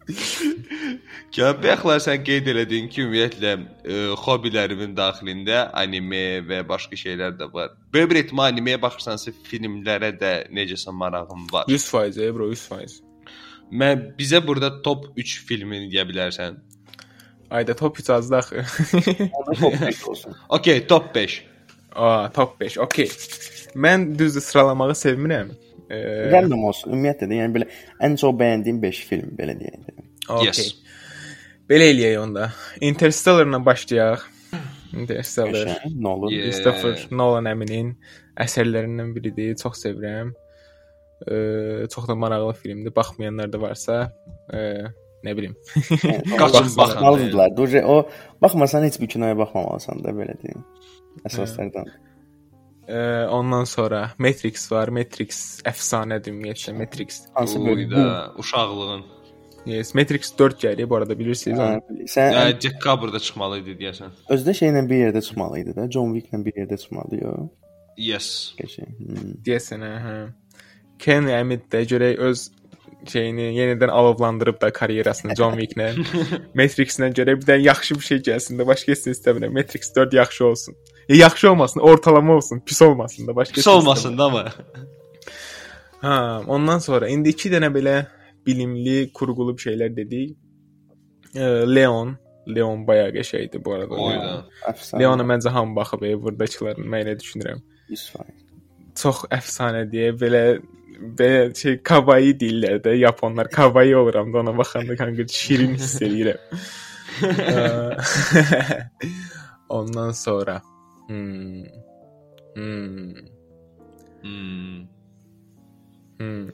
Bəxtlər sən qeyd elədin ki, ümumiyyətlə e, hobbilərimin daxilində anime və başqa şeylər də var. Belə bir ehtimal animeyə baxırsansa filmlərə də necəsə marağım var. 100% e, bro, 100%. Mən bizə burada top 3 filmini deyə bilərsən. Ayda top 3 azdı axı. Okay, top 5. Aa, top 5. Okay. Mən düzdür sıralamağı sevmirəm. Ee, Random olsun. Ümumiyyətlə də, yəni belə ən çox bəyəndiyim 5 film belə deyək. okay. Yes. Belə eləyək onda. Interstellar-la başlayaq. Interstellar. Qəşəng, Nolan. Yeah. Christopher Nolan əminin əsərlərindən biridir. Çox sevirəm. Ee, çox da maraqlı filmdir. Baxmayanlar da varsa, e, nə bilim. Qaçın baxın. Baxmalıdırlar. Duje o baxmasan heç bir kinoya baxmamalısan da belə deyim. Əsaslardan. Ee, ondan sonra Matrix var. Matrix əfsanədir ümumiyyətlə Matrix. Hansı bölüm? Uyda, uşaqlığın. Yes, Matrix 4 gəlir bu arada bilirsiniz. Hə, onu. Sən Ya dekabrda çıxmalı idi deyəsən. özdə şeylə bir yerdə çıxmalı idi da. John Wick-lə bir yerdə çıxmalı yo. Yes. Qəşəng. Hmm. Deyəsən, hə, hə. Ken Emmet də görək öz şeyini yenidən alovlandırıb da karyerasını John Wick-lə. Matrix-lə görək bir də yaxşı bir şey gəlsin də başqa heç nə istəmirəm. Matrix 4 yaxşı olsun. E, yaxşı olmasın, ortalama olsun, pis olmasın da başqa heç Pis nə olmasın da amma. Ha, ondan sonra indi 2 dənə belə bilimli, kurğulu bir şeylər dedik. E, Leon, Leon bayağı qəşəngdir bu arada. Oyda. Əfsanə. Leona məncə hamı baxıb, e, buradakıların mən elə düşünürəm. 100%. Çox əfsanə deyə belə belə şey kawaii deyirlər də yaponlar kawaii oluram da ona baxanda kanka şirin hiss eləyirəm. Eee, Ondan sonra hmm. Hmm. Hmm. Hmm.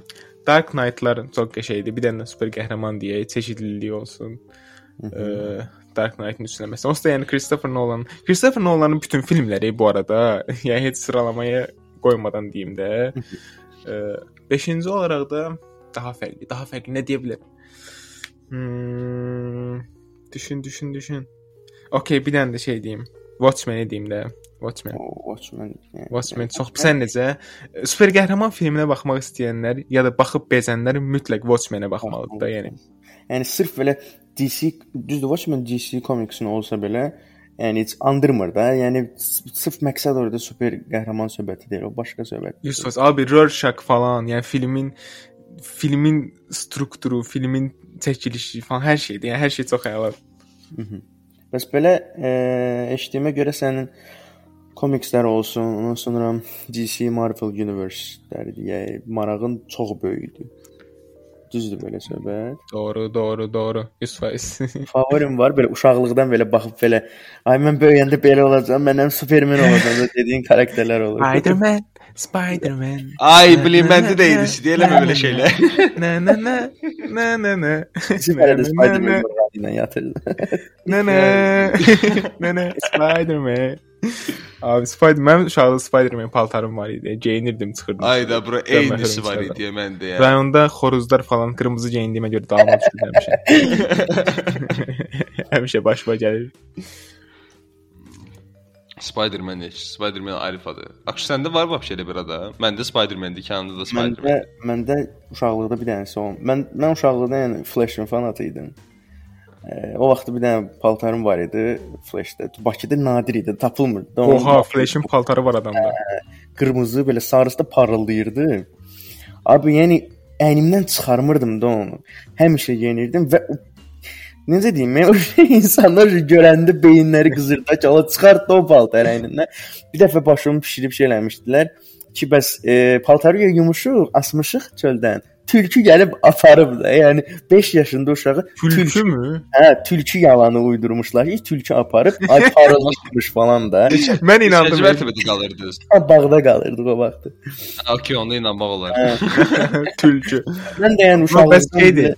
Dark Knight-lar çox qəşəngdir. Bir dənə super qəhrəman deyək, çeşidliliyi olsun. Ə, Dark Knight-ın üçləməsi. Onsuz da yəni Christopher Nolan, Christopher Nolan'ın bütün filmləri bu arada, yəni heç sıralamaya qoymadan deyim də. 5-ci olaraq da daha fərqli, daha fərqli nə deyə bilərəm? Hmm, düşün, düşün, düşün. Okay, bir dənə də şey deyim. Watchmen-i deyim də. Watchmen. Watchmen. yəni. Watchmen çox sən necə? Super qəhrəman filminə baxmaq istəyənlər ya da baxıb bezənlər mütləq Watchmen-ə baxmalıdır da, yəni. Yəni sırf belə DC düzdür Watchmen DC komiksin olsa belə, yəni heç andırmır da. Yəni sırf məqsəd orada super qəhrəman söhbəti deyil, o başqa söhbət. Yusuf abi Rorschach falan, yəni filmin filmin strukturu, filmin çəkilişi falan hər şeydir. Yəni hər şey çox əladır. Mhm. Bəs belə e, eşitdiyimə görə sənin komikslər olsun, ondan sonra DC Marvel Universe-ləri deyə marağın çox böyükdür. Düzdür belə söhbət? Doğru, doğru, doğru. 100%. Favorim var belə uşaqlıqdan belə baxıb belə ay mən böyüyəndə belə olacağam, mən həm Superman olacağam dediyin karakterlər olur. Spider-Man, Spider-Man. Ay, də idi, deyirəm belə şeylər. Nə nə nə nə nə nə. Bizim hələ də Spider-Man ilə yatırdı. Nə nə. Nə nə Spider-Man. Abi Spider-Man uşaqlıq Spider-Man paltarım var idi. Geyinirdim, çıxırdım. Ay da bura eynisi var idi məndə ya. Rayonda xoruzlar falan qırmızı geyindiyimə görə dalma düşdüm həmişə. həmişə başıma gəlir. Spider-Man heç. Spider-Man alfadır. Axı səndə var vəbşə elə bir ada. Məndə Spider-Man-dir, Kənanda da Məndə Spider-Man. məndə uşaqlıqda bir dənəsi olm. Mən mən uşaqlıqda yəni Flash-ın fanatı idim. E, o vaxt bir dənə paltarım var idi Flash-da. Bakıda nadir idi, tapılmırdı. Onun Oha, Flash-in paltarı var adamda. qırmızı belə sarısı da parıldayırdı. Abi yəni əynimdən çıxarmırdım da onu. Həmişə geyinirdim və necə deyim, mən o şey insanlar görəndə beyinləri qızırdı ki, ala çıxart o paltar əynindən. Bir dəfə başımı bişirib şey eləmişdilər ki, bəs e, paltarı yumuşuq, asmışıq çöldən. Tülkü gəlib aparıb da. Yəni 5 yaşında uşağı Tülkü mü? Hə, tülkü yalanı uydurmuşlar. İlk tülkü aparıb ay parılmışmış falan da. Mən inandım. Mərtəbədə qalırdınız? Ha, Bağda qalırdıq o vaxt. Okey, onda inanmaq olar. Tülkü. Mən də yəni uşaqlıqdan bəs şeydir,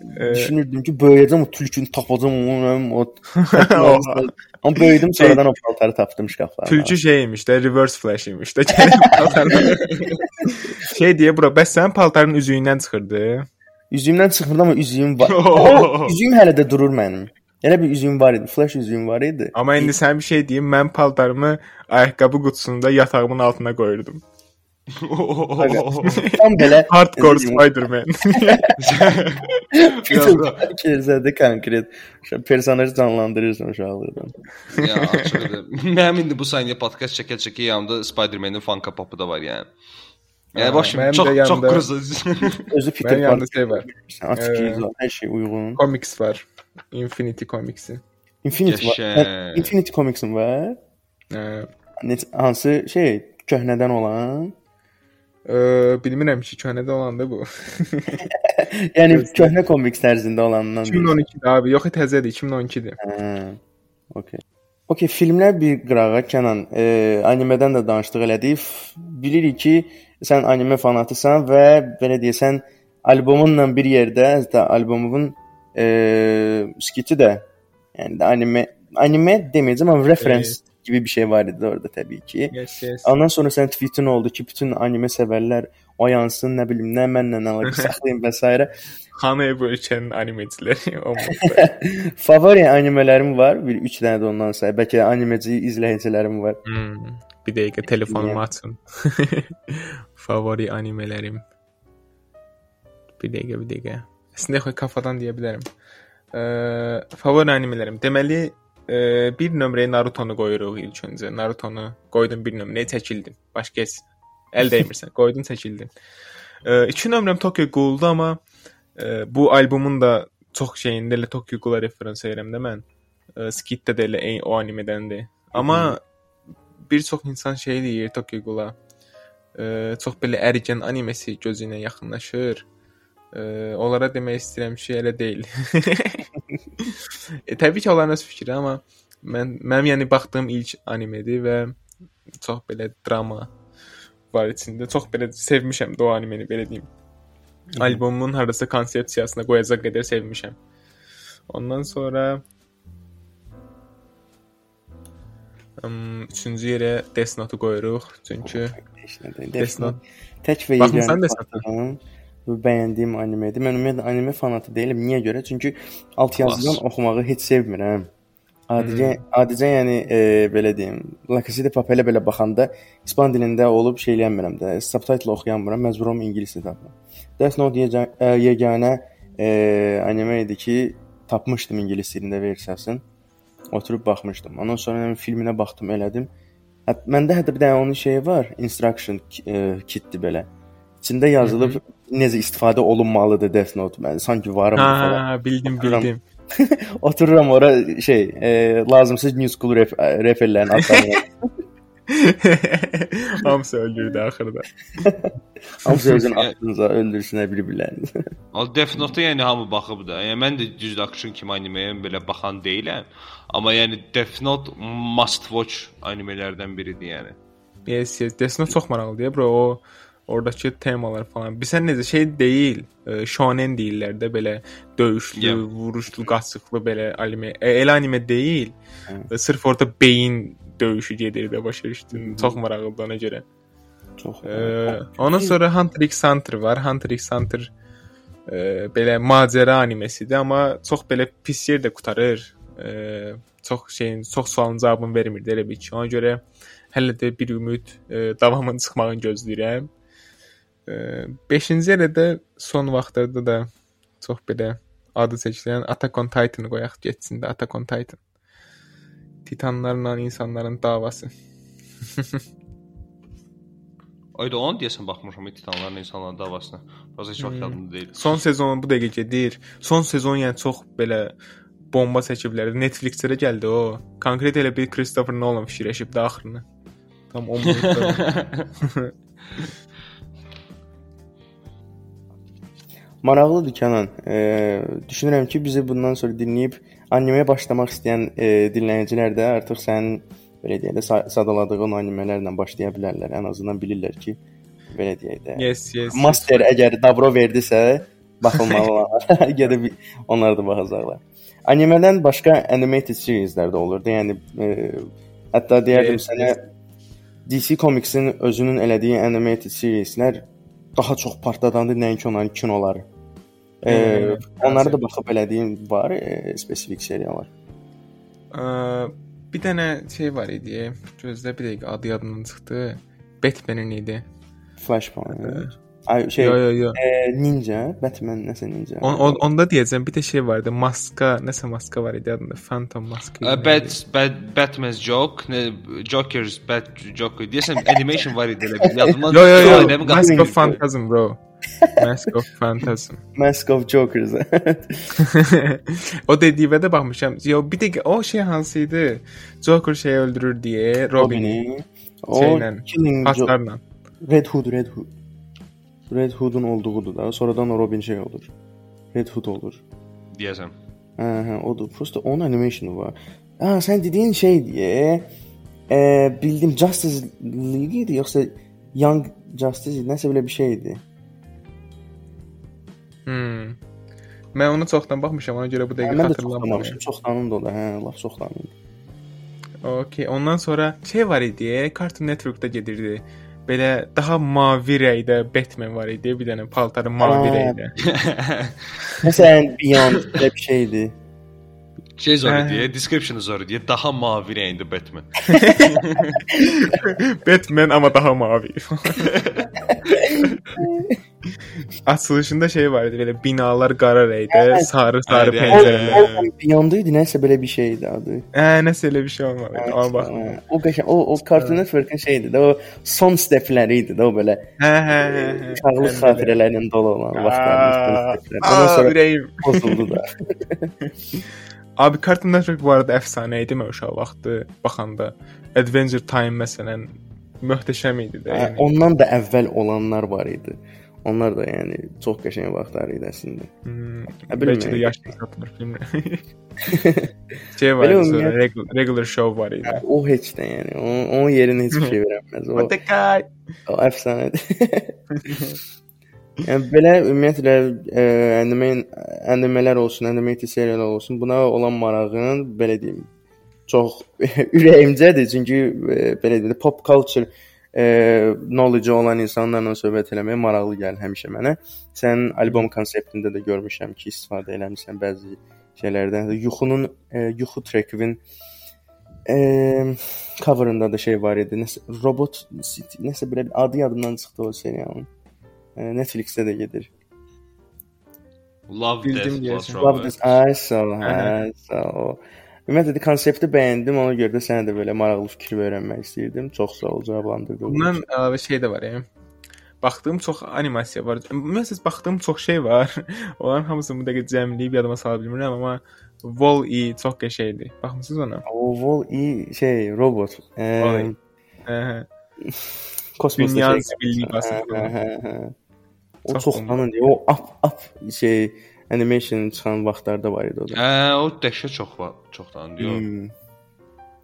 belə Düşünürdüm ki, böyüyəcəm o tülkünü tapacam onu, o. Amma böyüdüm sonradan o paltarı tapdım şkaflarda. Tülkü şey imiş də, reverse flash imiş də. Şey deyə bura, bəs sənin paltarın üzüyündən çıxırdı. Üzüyümdən çıxmırdı amma üzüyüm var. Üzüyüm hələ də durur mənim. Elə bir üzüyüm var idi, flash üzüyüm var idi. Amma indi sən bir şey deyim, mən paltarımı ayaqqabı qutusunda yatağımın altına qoyurdum. Tam belə hardcore Spider-Man. Kerzədə konkret şu personajı canlandırırsan uşaqlıqdan. ya açıqdır. Mənim indi bu saniyə podkast çəkə-çəkə yanımda Spider-Man-in fanka popu da var yəni. Yəni Ha, başım mənim də çox çox yanımda- qırızı. Özü Peter Mənim yanımda şey var. Açıq Ee, yüzü var, hər şey uyğun. Comics var. Infinity Comics'i. Infinity var. Qəşəng. Hə, Infinity Comics'in var. Hə. Neç- Hansı şey köhnədən olan? Bilmirəm ki, köhnədə olanda bu. Yəni köhnə komiks tərzində olandan. 2012-də abi, yox təzədir, 2012-dir. Hə. Okay. Okay, filmlər bir qırağa Kənan, e, animedən də danışdıq elədik. Bilirik ki, sən anime fanatısan və belə deyəsən albomunla bir yerdə, hətta albomun e, skiti də yəni də anime anime deməyəcəm amma reference gibi bir şey var idi orada təbii ki. Yes, yes. Ondan sonra sənin tweetin oldu ki, bütün anime sevərlər oyansın, nə bilim, nə mənlə əlaqə saxlayın və s. Xanə bu ölkənin animeciləri olmaqda. Favori animələrim var. Bir 3 dənə də ondan say. Bəlkə animeci izləyicilərim var. Hmm, bir dəqiqə telefonumu açım. Favori animələrim. Bir dəqiqə, bir dəqiqə. Əslində yox, kafadan deyə bilərəm. Ə, favori animələrim. Deməli, ə, bir nömrəyə Naruto-nu qoyuruq ilk öncə. Naruto-nu qoydum bir nömrəyə, çəkildim. Başqa heç əl dəymirsən. Qoydun, çəkildin. Ə, iki nömrəm Tokyo Ghoul-dur, amma ə, bu albomun da çox şeyində elə Tokyo Ghoul-a referans edirəm də mən. Ə, Skit-də də elə eyni o animedəndir. Amma bir çox insan şey deyir Tokyo Ghoul-a. Ə, çox belə ərgən animesi gözü ilə yaxınlaşır. Ə, onlara demək istəyirəm ki, elə deyil. e, təbii ki, onların öz fikri, amma mən mənim yəni baxdığım ilk animedir və çox belə drama var içində. Çox belə sevmişəm də o animeni, belə deyim. albomumun hardasa konsepsiyasına qoyacaq qədər sevmişəm. Ondan sonra ım, üçüncü yerə Death Note-u qoyuruq. Çünki Death Note tək və Baxmısan yeganə Death Note-a? Bəyəndiyim animedir. Mən ümumiyyətlə anime fanatı deyiləm. Niyə görə? Çünki altyazıdan oxumağı heç sevmirəm. Adicə adicə yəni e, belə deyim, La Casa de Papel-ə belə baxanda ispan dilində olub şey eləmirəm də, subtitle oxuyamıram, məcburum ingilis tapıram. Death Note yeca- e, yeganə e, anime idi ki, tapmışdım ingilis dilində versiyasını. Oturub baxmışdım. Ondan sonra yəni, filminə baxdım, elədim. Hət, məndə hətta bir dənə onun şeyi var, instruction e, kitdir belə. İçində yazılıb necə istifadə olunmalıdır Death Note. Mən sanki varım falan. Ha, bildim, Otururam. bildim. Otururam ora şey, e, lazımsız new school ref referlərin adlarını. Hamısı öldürdü axırda. Hamısı özün aklınıza öldürsünə bir-birlərini. O Death Note-a yəni hamı baxıb da. Yəni mən də düz action kimi animeyə belə baxan deyiləm. Amma yəni Death Note must watch animelərdən biridir yəni. Yes, yes. Death Note çox maraqlıdır, bro. O oradakı temalar falan. Bilsən necə şey deyil, e, shonen deyirlər də belə döyüşlü, Yeah. vuruşlu, qaçıqlı belə anime. E, elə anime deyil. E, sırf orada beyin döyüşü gedir də başa düşdün. Çox maraqlıdır ona görə. Çox. E, ondan sonra Hunter x Hunter var. Hunter x Hunter e, belə macəra animesidir, amma çox belə pis yerdə qutarır. E, çox şeyin, çox sualın cavabını vermir də elə bir ki. Ona görə hələ də bir ümid e, davamının çıxmağını gözləyirəm. 5-ci yerə də son vaxtlarda da çox belə adı çəkilən Attack on Titan-ı qoyaq getsin də Attack on Titan. Titanlarla insanların davası. Ayda onu deyəsən baxmışam Titanların insanların davasına. Prosta heç vaxt yadımda deyil. Son sezonu bu dəqiqə gedir. Son sezon yəni çox belə bomba çəkiblər. Netflix-də də gəldi o. Konkret elə bir Christopher Nolan fikirləşib də axırını. Tam 10 minutda. Maraqlıdır Kənan. E, düşünürəm ki, bizi bundan sonra dinləyib animeyə başlamaq istəyən e, dinləyicilər də artıq sənin belə deyək də sa- sadaladığın animelərlə başlaya bilərlər. Ən azından bilirlər ki, belə deyək də. Yes, yes. Master əgər dabro verdisə, baxılmalılar. Gedib onlar da baxacaqlar. Animedən başqa animated serieslər də olurdu. Yəni e, hətta deyərdim Yes, sənə yes. DC Comics-in özünün elədiyi animated serieslər daha çox partladandı nəinki onların kinoları. E, Hmm, onları da baxıb elədiyim var, e, spesifik seriyalar. Ə, bir dənə şey var idi. Gözlə bir dəqiqə adı yadımdan çıxdı. Batman-in idi. Flashpoint. Ay şey, Yo, yo, yo. E, Ninja, Batman nəsə Ninja. On, on, onda deyəcəm bir də şey vardı. Maska, nəsə maska var idi adında. Phantom maska. Uh, Bat, Bat, Batman's Joke, ne, Joker's Bat Joke. Deyəsən animation var idi elə bir. Yadımdan Yo yo yo. Mask of Phantasm bro. Mask of Phantasm. Mask of Jokers. o dediyimə də baxmışam. Yo bir dəqiqə o şey hansı idi? Joker şeyi öldürür deyə Robin-i Robin-i. O şeylə, Killing. Red Hood, Red Hood. Red Hood'un olduğudur da. Sonradan Robin şey olur. Red Hood olur. Deyəsən. Hə, hə, odur. Prosta onun animationu var. Ha, sən dediyin şey diye e, bildim Justice League idi yoxsa Young Justice idi, nəsə belə bir şey idi. Hmm. Mən onu çoxdan baxmışam, ona görə bu dəqiqə xatırlamıram. çoxdanın da o da, hə, laf çoxdanın. Okay, ondan sonra şey var idi, Cartoon Network-da gedirdi. Belə daha mavi rəngdə Batman var idi, bir dənə paltarı mavi Aa. rəngdə. Məsələn Beyond belə bir şey idi. Şey zor Hə. idi, description zor idi. Daha mavi rəngli Batman. Batman amma daha mavi. Açılışında şey var idi, belə binalar qara rəngdə, sarı sarı hə, pəncərələr. Beyond idi, nəsə belə bir şey idi adı. Hə, nəsə elə bir şey olmalı. idi. Amma bax. Hə, O qəşəng o o Cartoon Network-ın şeydi də, o son stepləri idi də o belə. Hə, hə, hə. hə. Uşaqlıq xatirələrlə dolu olan Aa, vaxtlarımız. aa, Ondan sonra ürəyim. bozuldu da. Abi Cartoon Network bu arada əfsanə idi mən uşaq vaxtı baxanda. Adventure Time məsələn möhtəşəm idi də. Hə, Yəni. Ondan da əvvəl olanlar var idi. Onlar da yəni çox qəşəng vaxtlar idi əslində. Hmm, Hə, bəlkə də bilmirəm. yaşlı satılır bilmirəm. şey var sonra regular, regular show var idi. Hə, O heç də yəni. Onun, onun yerinə heç bir şey verəməz. O, o əfsanədir. Yəni belə ümumiyyətlə ə, anime animelər olsun, animated seriallar olsun, buna olan marağın belə deyim, çox ürəyimcədir. Çünki ə, belə deyim, pop culture ə, knowledge olan insanlarla söhbət eləmək maraqlı gəlir həmişə mənə. Sənin albom konseptində də görmüşəm ki, istifadə eləmisən bəzi şeylərdən. Yuxunun ə, yuxu trackinin ə, coverında da şey var idi. Nəsə Robot nəsə belə adı yadımdan çıxdı o serialın. Netflixdə də gedir. Love Bildim Death Love this ay sağ ol, hə, sağ ol. Ümumiyyətlə konsepti bəyəndim, ona görə də sənə də belə maraqlı fikir öyrənmək istəyirdim. Çox sağ ol cavablandırdığın Bundan üçün. əlavə şey də var ya. Baxdığım çox animasiya var. Ümumiyyətlə baxdığım çox şey var. Onların hamısını bu dəqiqə cəmləyib yadıma sala bilmirəm, amma Wall-E çox qəşəngdir. Baxmısınız ona? O Wall-E şey robot. Hə, hə. kosmosda Dünyanın şey zibilliyi Hə, basır. O Çox çoxdanın deyil. O up up şey animation çıxan vaxtlarda var idi o da. Hə, o dəhşət çox var, çoxdan deyir. Hmm.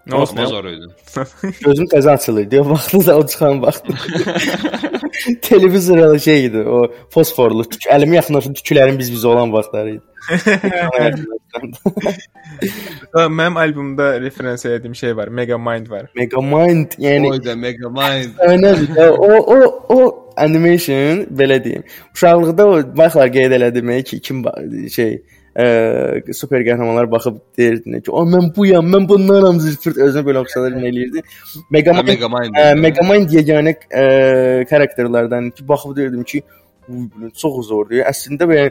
Nə olsun? Baxmaz var idi. Gözüm təzə açılırdı. O vaxtında o çıxan vaxt. Televizor şey idi. O fosforlu. Tük, əlimi yaxınlaşıb tüklərin biz-biz olan vaxtları idi. Mənim albomda referans etdiyim şey var. Megamind var. Megamind, yəni Oy da Megamind. Aynen. Ya, o o o animation belə deyim. Uşaqlıqda o bayaqlar qeyd elədim ki, kim şey ə, super qəhrəmanlar baxıb deyirdilər ki, "O mən buyam, mən bundanam" zırfırt özünə belə oxşadırım eləyirdi. Megamind, Megamind. ə, Megamind yeganə ə, karakterlərdən ki, baxıb deyirdim ki, "Uy, bu çox zordur." Əslində belə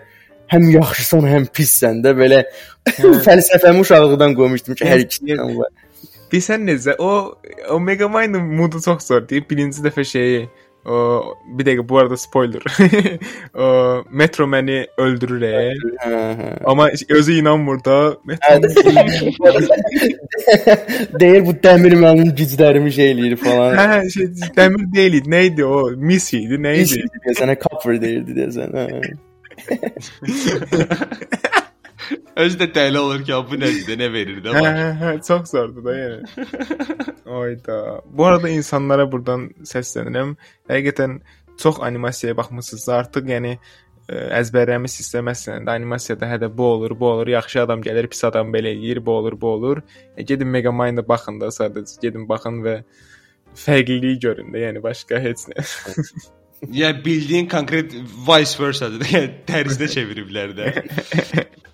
həm yaxşısan, həm pissən də belə fəlsəfəmi uşaqlıqdan qoymuşdum ki, hər ikisindən var. Bilsən necə? O o Megamind'in moodu çox zor deyib birinci dəfə şeyi o bir dəqiqə bu arada spoiler. o Metro məni öldürür. e. Hə, hə. Amma özü inanmır da. Metro Deyir bu dəmir mənim güclərimi şey eləyir falan. Hə, şey dəmir deyil idi. Nə idi o? Mis idi, nə Neyse idi? deyəsən, copper deyirdi deyəsən. Özü də dəli olur ki, bu nədir, nə verir də var. hə, hə, çox zordur da yəni. Oyda. Bu arada insanlara burdan səslənirəm. Həqiqətən çox animasiyaya baxmısınızsa artıq yəni ə, əzbərləmisinizsə məsələn də animasiyada hə də bu olur, bu olur, yaxşı adam gəlir, pis adam belə eləyir, bu olur, bu olur. E, gedin Megamind-a baxın da sadəcə gedin baxın və fərqliliyi görün də, yəni başqa heç nə. Yəni bildiyin konkret vice versa-dır. Yəni tərsinə çeviriblər də.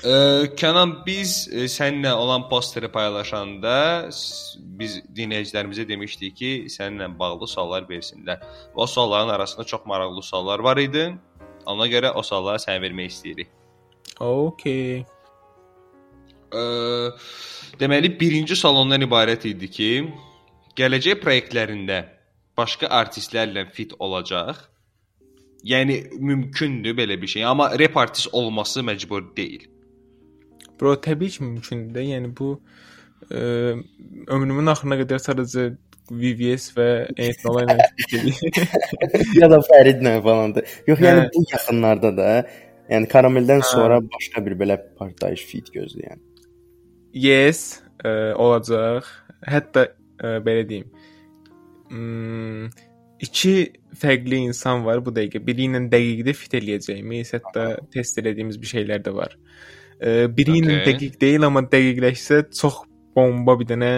Ə, Kənan biz ə, səninlə olan posteri paylaşanda biz dinləyicilərimizə demişdik ki, səninlə bağlı suallar versinlər. O sualların arasında çox maraqlı suallar var idi. Ona görə o sualları sənə vermək istəyirik. Okay. Ə, deməli birinci sual ondan ibarət idi ki, gələcək layihələrində başqa artistlərlə fit olacaq. Yəni mümkündür belə bir şey, amma rep artist olması məcbur deyil. Bro, təbii ki mümkündür də. Yəni bu ə, ömrümün axırına qədər sadəcə VVS və Etnola ilə ya da Fəridlə falan da. Yox, yəni Hə. bu yaxınlarda da, yəni Karameldən sonra başqa bir belə partlayış fit gözləyən. Yes, ə, olacaq. Hətta ə, belə deyim. Hmm, iki fərqli insan var bu dəqiqə. Biri ilə dəqiqdə fit eləyəcəyimiz, hətta test elədiyimiz bir şeylər də var. Ə, biri ilə Okay. dəqiq deyil, amma dəqiqləşsə çox bomba bir dənə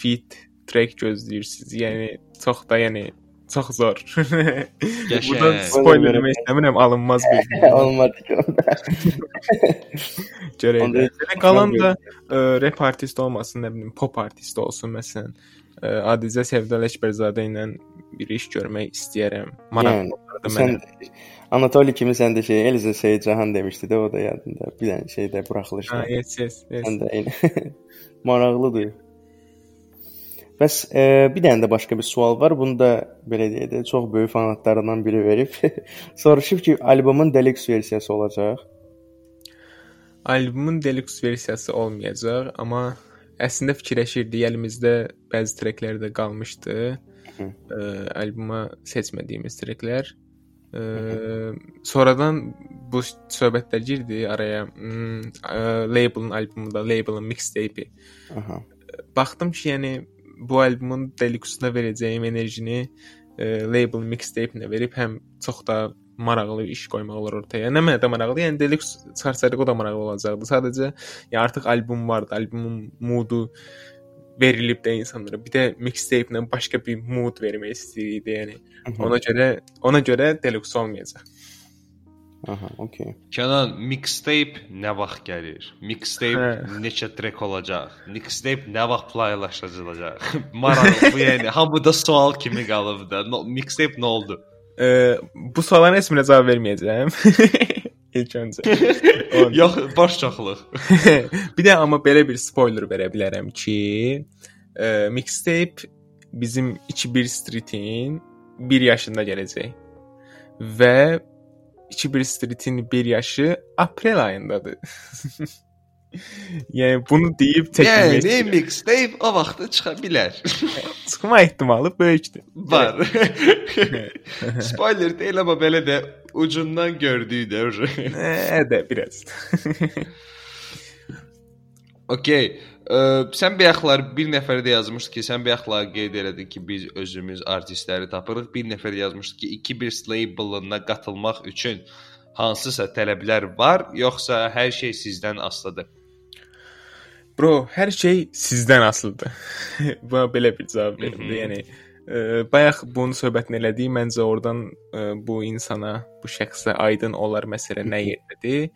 fit track gözləyirsiniz. Yəni çox da yəni çox zor. Burada spoiler vermək istəmirəm, alınmaz bir. Olmadı ki onda. Görək. Onda- Yəni qalan da ə, rap artist olmasın, nə bilim, pop artist olsun məsələn. Ə, Adizə Sevdal Əkbərzadə ilə bir iş görmək istəyirəm. Yəni, Maraqlıdır sən. Anatoli kimi sən də şey Eliza Seyidcahan demişdi də o da yadında. Bir dənə şeydə buraxılışda. Ha, yes, yes, yes. Sən də eyni. Maraqlıdır. Bəs e, bir dənə də başqa bir sual var. Bunu da belə deyək də çox böyük fanatlarından biri verib. Soruşub ki, albomun deluxe versiyası olacaq. Albomun deluxe versiyası olmayacaq, amma əslində fikirləşirdik, əlimizdə bəzi treklər də qalmışdı. Hı. Ə, alboma seçmədiyimiz treklər. Ə, sonradan bu söhbətlər girdi araya. Hmm, ə, labelin albomunda, labelin mixtape. Aha. Baxdım ki, yəni bu albomun deluxe-una verəcəyim enerjini ə, label mixtape-nə verib həm çox da maraqlı iş qoymaq olar ortaya. Nə mənada maraqlı? Yəni deluxe çıxarsaydı o da maraqlı olacaqdı. Sadəcə ya artıq album vardı, albumun moodu verilib də insanlara. Bir də mixtape-lə başqa bir mood vermək istəyirdi, yəni. Ona görə ona görə deluxe olmayacaq. Aha, okey. Kənan, mixtape nə vaxt gəlir? Mixtape Hə. neçə trek olacaq? Mixtape nə vaxt playlaşdırılacaq? Maraqlı, bu yəni hamıda sual kimi qalıb da. No, mixtape nə oldu? E, bu sualların heç birinə cavab verməyəcəm. İlk öncə. Yox, baş çoxluq. bir də amma belə bir spoiler verə bilərəm ki, e, mixtape bizim 21 Street-in 1 yaşında gələcək. Və 21 Street-in 1 yaşı aprel ayındadır. yəni bunu deyib çəkilmək Yəni mixtape o vaxt çıxa bilər. çıxma ehtimalı böyükdür. Var. Spoiler deyil amma belə də ucundan gördük də. Ə də biraz. Okey. Ə, sən bayaqlar bir nəfər də yazmışdı ki, sən bayaqlar qeyd elədin ki, biz özümüz artistləri tapırıq. Bir nəfər yazmışdı ki, 2-1 labelına qatılmaq üçün hansısa tələblər var, yoxsa hər şey sizdən asılıdır? Bro, hər şey sizdən asılıdır. Buna belə bir cavab verim. yəni ə, bayaq bunu söhbətini elədik. Məncə oradan ə, bu insana, bu şəxsə aydın olar məsələ nə yerdədir.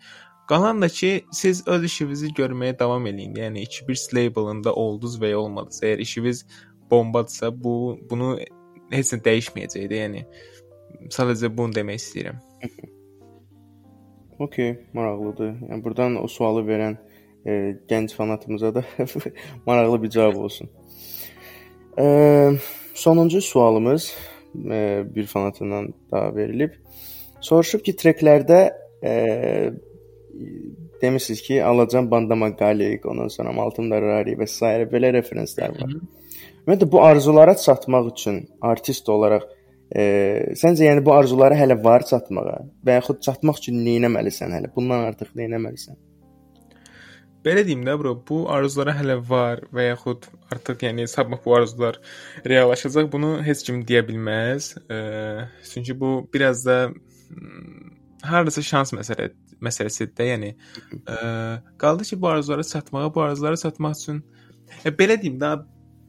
Qalan da ki, siz öz işinizi görməyə davam eləyin. Yəni 2-1 labelında oldunuz və ya olmadınız. Əgər işiniz bombadsa, bu bunu heç nə dəyişməyəcək də, yəni sadəcə bunu demək istəyirəm. Okey, maraqlıdır. Yəni burdan o sualı verən e, gənc fanatımıza da maraqlı bir cavab olsun. E, sonuncu sualımız e, bir fanatından daha verilib. Soruşub ki, treklərdə e, demisiniz ki, Alacan Bandama Galik, ondan sonra Maltum Darari və s. belə referenslər var. Ümumiyyətlə bu arzulara çatmaq üçün artist olaraq e, səncə yəni bu arzulara hələ var çatmağa və yaxud çatmaq üçün nə etməlisən hələ? Bundan artıq nə etməlisən? Belə deyim də bro, bu arzulara hələ var və yaxud artıq yəni sabah bu arzular reallaşacaq, bunu heç kim deyə bilməz. E, çünki bu biraz da mm, hardasa şans məsələ məsələsidir də, yəni e, qaldı ki, bu arzulara çatmağa, bu arzulara çatmaq üçün e, belə deyim də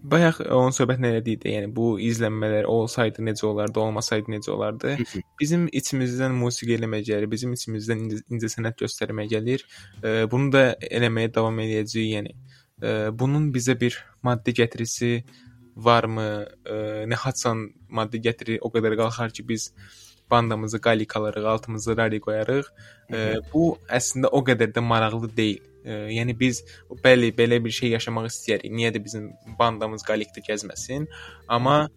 bayaq onun söhbətini elədik də, yəni bu izlənmələr olsaydı necə olardı, olmasaydı necə olardı? Bizim içimizdən musiqi eləmək gəlir, bizim içimizdən incə, incəsənət göstərmək gəlir. E, bunu da eləməyə davam edəcəyik, yəni. E, bunun bizə bir maddi gətirisi varmı? E, nə haçan maddi gətiri o qədər qalxar ki, biz bandamızı qalikalarıq, altımıza rari qoyarıq. E, bu əslində o qədər də maraqlı deyil. E, yəni biz bəli belə bir şey yaşamaq istəyirik. Niyə də bizim bandamız qalikdə gəzməsin? Amma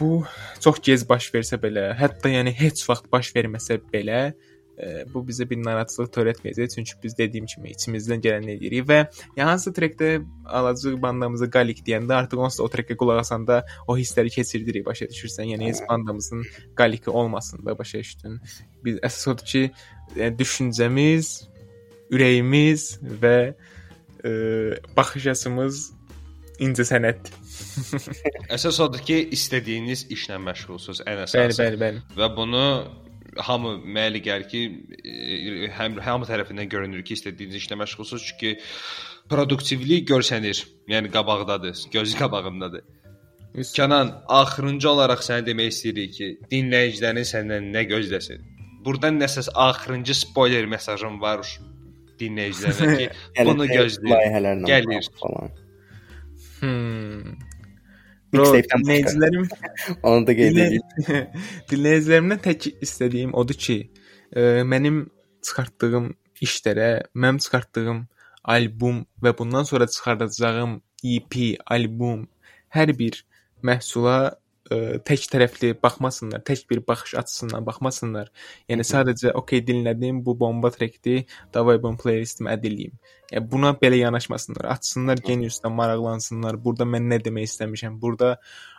bu çox gec baş versə belə, hətta yəni heç vaxt baş verməsə belə, e, bu bizə bir narahatlıq törətməyəcək. Çünki biz dediyim kimi içimizdən gələni edirik və yəni hansı trekdə alacaq bandamızı qalik deyəndə artıq onsuz da o trekə qulaq asanda o hissləri keçirdirik, başa düşürsən? Yəni heç bandamızın qaliki olmasın da başa düşdün. Biz əsas odur ki, yəni, düşüncəmiz, ürəyimiz və e, baxış açımız incə sənət. Əsas odur ki, istədiyiniz işlə məşğulsunuz ən əsası. Bəli, bəli, bəli. Və bunu hamı məli gəlir ki, e, həm hamı tərəfindən görünür ki, istədiyiniz işlə məşğulsunuz çünki produktivlik görsənir. Yəni qabaqdadır, gözü qabağındadır. Kənan, axırıncı olaraq sənə demək istəyirik ki, dinləyicilərin səndən nə gözləsin? Burdan nəsə axırıncı spoiler mesajım var dinləyicilərə ki, bunu gözləyin. Gəlir falan. Hmm. Bro, dinləyicilərim onu da qeyd edeyim. dinləyicilərimdən tək istədiyim odur ki, ə, mənim çıxartdığım işlərə, mənim çıxartdığım album və bundan sonra çıxardacağım EP, album hər bir məhsula ə, tək tərəfli baxmasınlar, tək bir baxış açısından baxmasınlar. Yəni sadəcə okey dinlədim, bu bomba trekdir, davay bunu playlistimə əd eləyim. Yəni buna belə yanaşmasınlar. Açsınlar Geniusdan maraqlansınlar. Burada mən nə demək istəmişəm, burada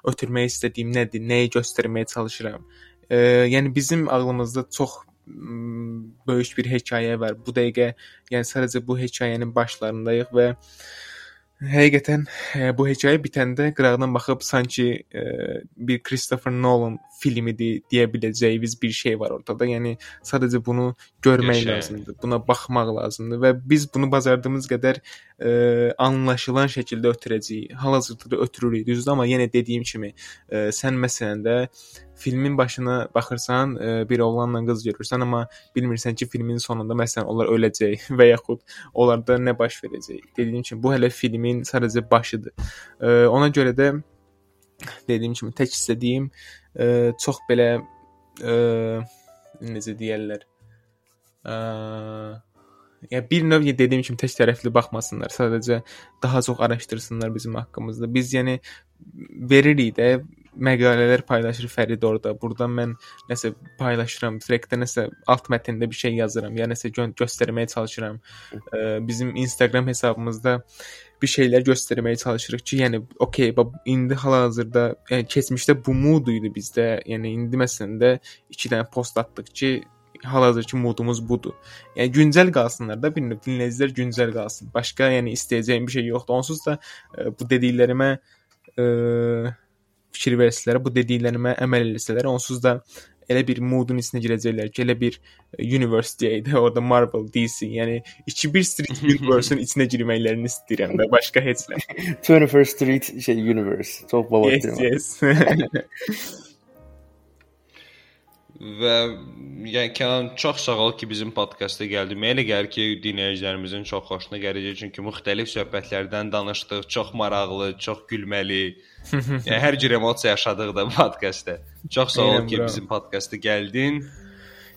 ötürmək istədiyim nədir, nəyi göstərməyə çalışıram. E, yəni bizim ağlımızda çox böyük bir hekayə var. Bu dəqiqə yəni sadəcə bu hekayənin başlarındayıq və Həqiqətən e, bu hekayə bitəndə qırağdan baxıb sanki e, bir Christopher Nolan filmidir deyə biləcəyimiz bir şey var ortada. Yəni sadəcə bunu görmək Yaşa. lazımdır. Buna baxmaq lazımdır və biz bunu bacardığımız qədər e, anlaşılan şəkildə ötürəcəyik. Hal-hazırda da ötürürük, düzdür, amma yenə dediyim kimi, e, sən məsələn də filmin başına baxırsan, e, bir oğlanla qız görürsən, amma bilmirsən ki, filmin sonunda məsələn onlar öləcək və yaxud onlarda nə baş verəcək. Dediyim kimi, bu hələ filmin sadəcə başıdır. E, ona görə də dediyim kimi tək istədiyim e, çox belə e, necə deyirlər? E, yəni bir növ dediyim kimi tək tərəfli baxmasınlar. Sadəcə daha çox araşdırsınlar bizim haqqımızda. Biz yəni veririk də məqalələr paylaşır Fərid orada. Burdan mən nəsə paylaşıram, Slack-də nəsə alt mətndə bir şey yazıram, ya nəsə gö göstərməyə çalışıram. E, bizim Instagram hesabımızda bir şeylər göstərməyə çalışırıq ki, yəni okey, bax indi hal-hazırda, yəni keçmişdə bu mood idi bizdə. Yəni indi məsələn də 2 dənə post atdıq ki, hal-hazırki modumuz budur. Yəni güncəl qalsınlar da, bir növ dinləyicilər güncəl qalsın. Başqa yəni istəyəcəyim bir şey yoxdur. Onsuz da e, bu dediklərimə e, fikir versələr, bu dediklərimə əməl etsələr, onsuz da elə bir moodun içinə girəcəklər ki, elə bir e, universe deyək də, orada Marvel, DC, yəni 2-1 Street Universe-ün içinə girməklərini istəyirəm və başqa heç nə. 21st Street şey universe. Çox baba Yes, yes. Və yəni Kənan çox sağ ol ki, bizim podkastda gəldin. Mənə elə gəlir ki, dinləyicilərimizin çox xoşuna gələcək çünki müxtəlif söhbətlərdən danışdıq, çox maraqlı, çox gülməli. yəni hər cür emosiya yaşadıq da podkastda. Çox sağ ol ki, bizim podkastda gəldin.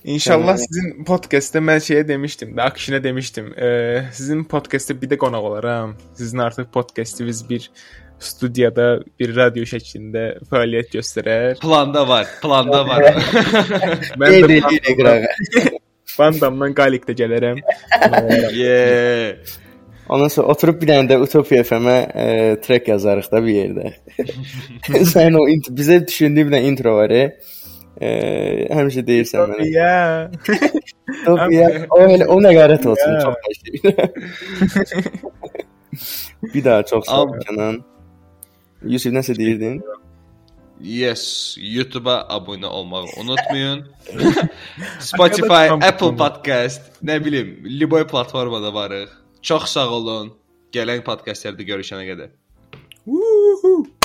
İnşallah sizin podkastda mən şeyə demişdim, də Akşinə demişdim. E, sizin podkastda bir də qonaq olaram. Sizin artıq podkastınız bir studiyada, bir radio şəklində fəaliyyət göstərər. Planda var, planda var. Mən Qeyd də eləyirik qırağa. Bandamdan Qalikdə gələrəm. yeah. Ondan sonra oturub bir dənə də Utopia FM-ə e, track yazarıq da bir yerdə. Sən o int bizə düşündüyün bir dənə intro var. E, e, həmişə deyirsən mənə. Ya. Utopia. O elə o nəqarət olsun, Ya. çox xoş. bir daha çox sağ ol Kənan. Yusuf nəsə deyirdin? Yes, YouTube-a abunə olmağı unutmayın. Spotify, Apple Podcast, nə bilim, Liboy platformada varıq. Çox sağ olun. Gələn podkastlarda görüşənə qədər. Woohoo.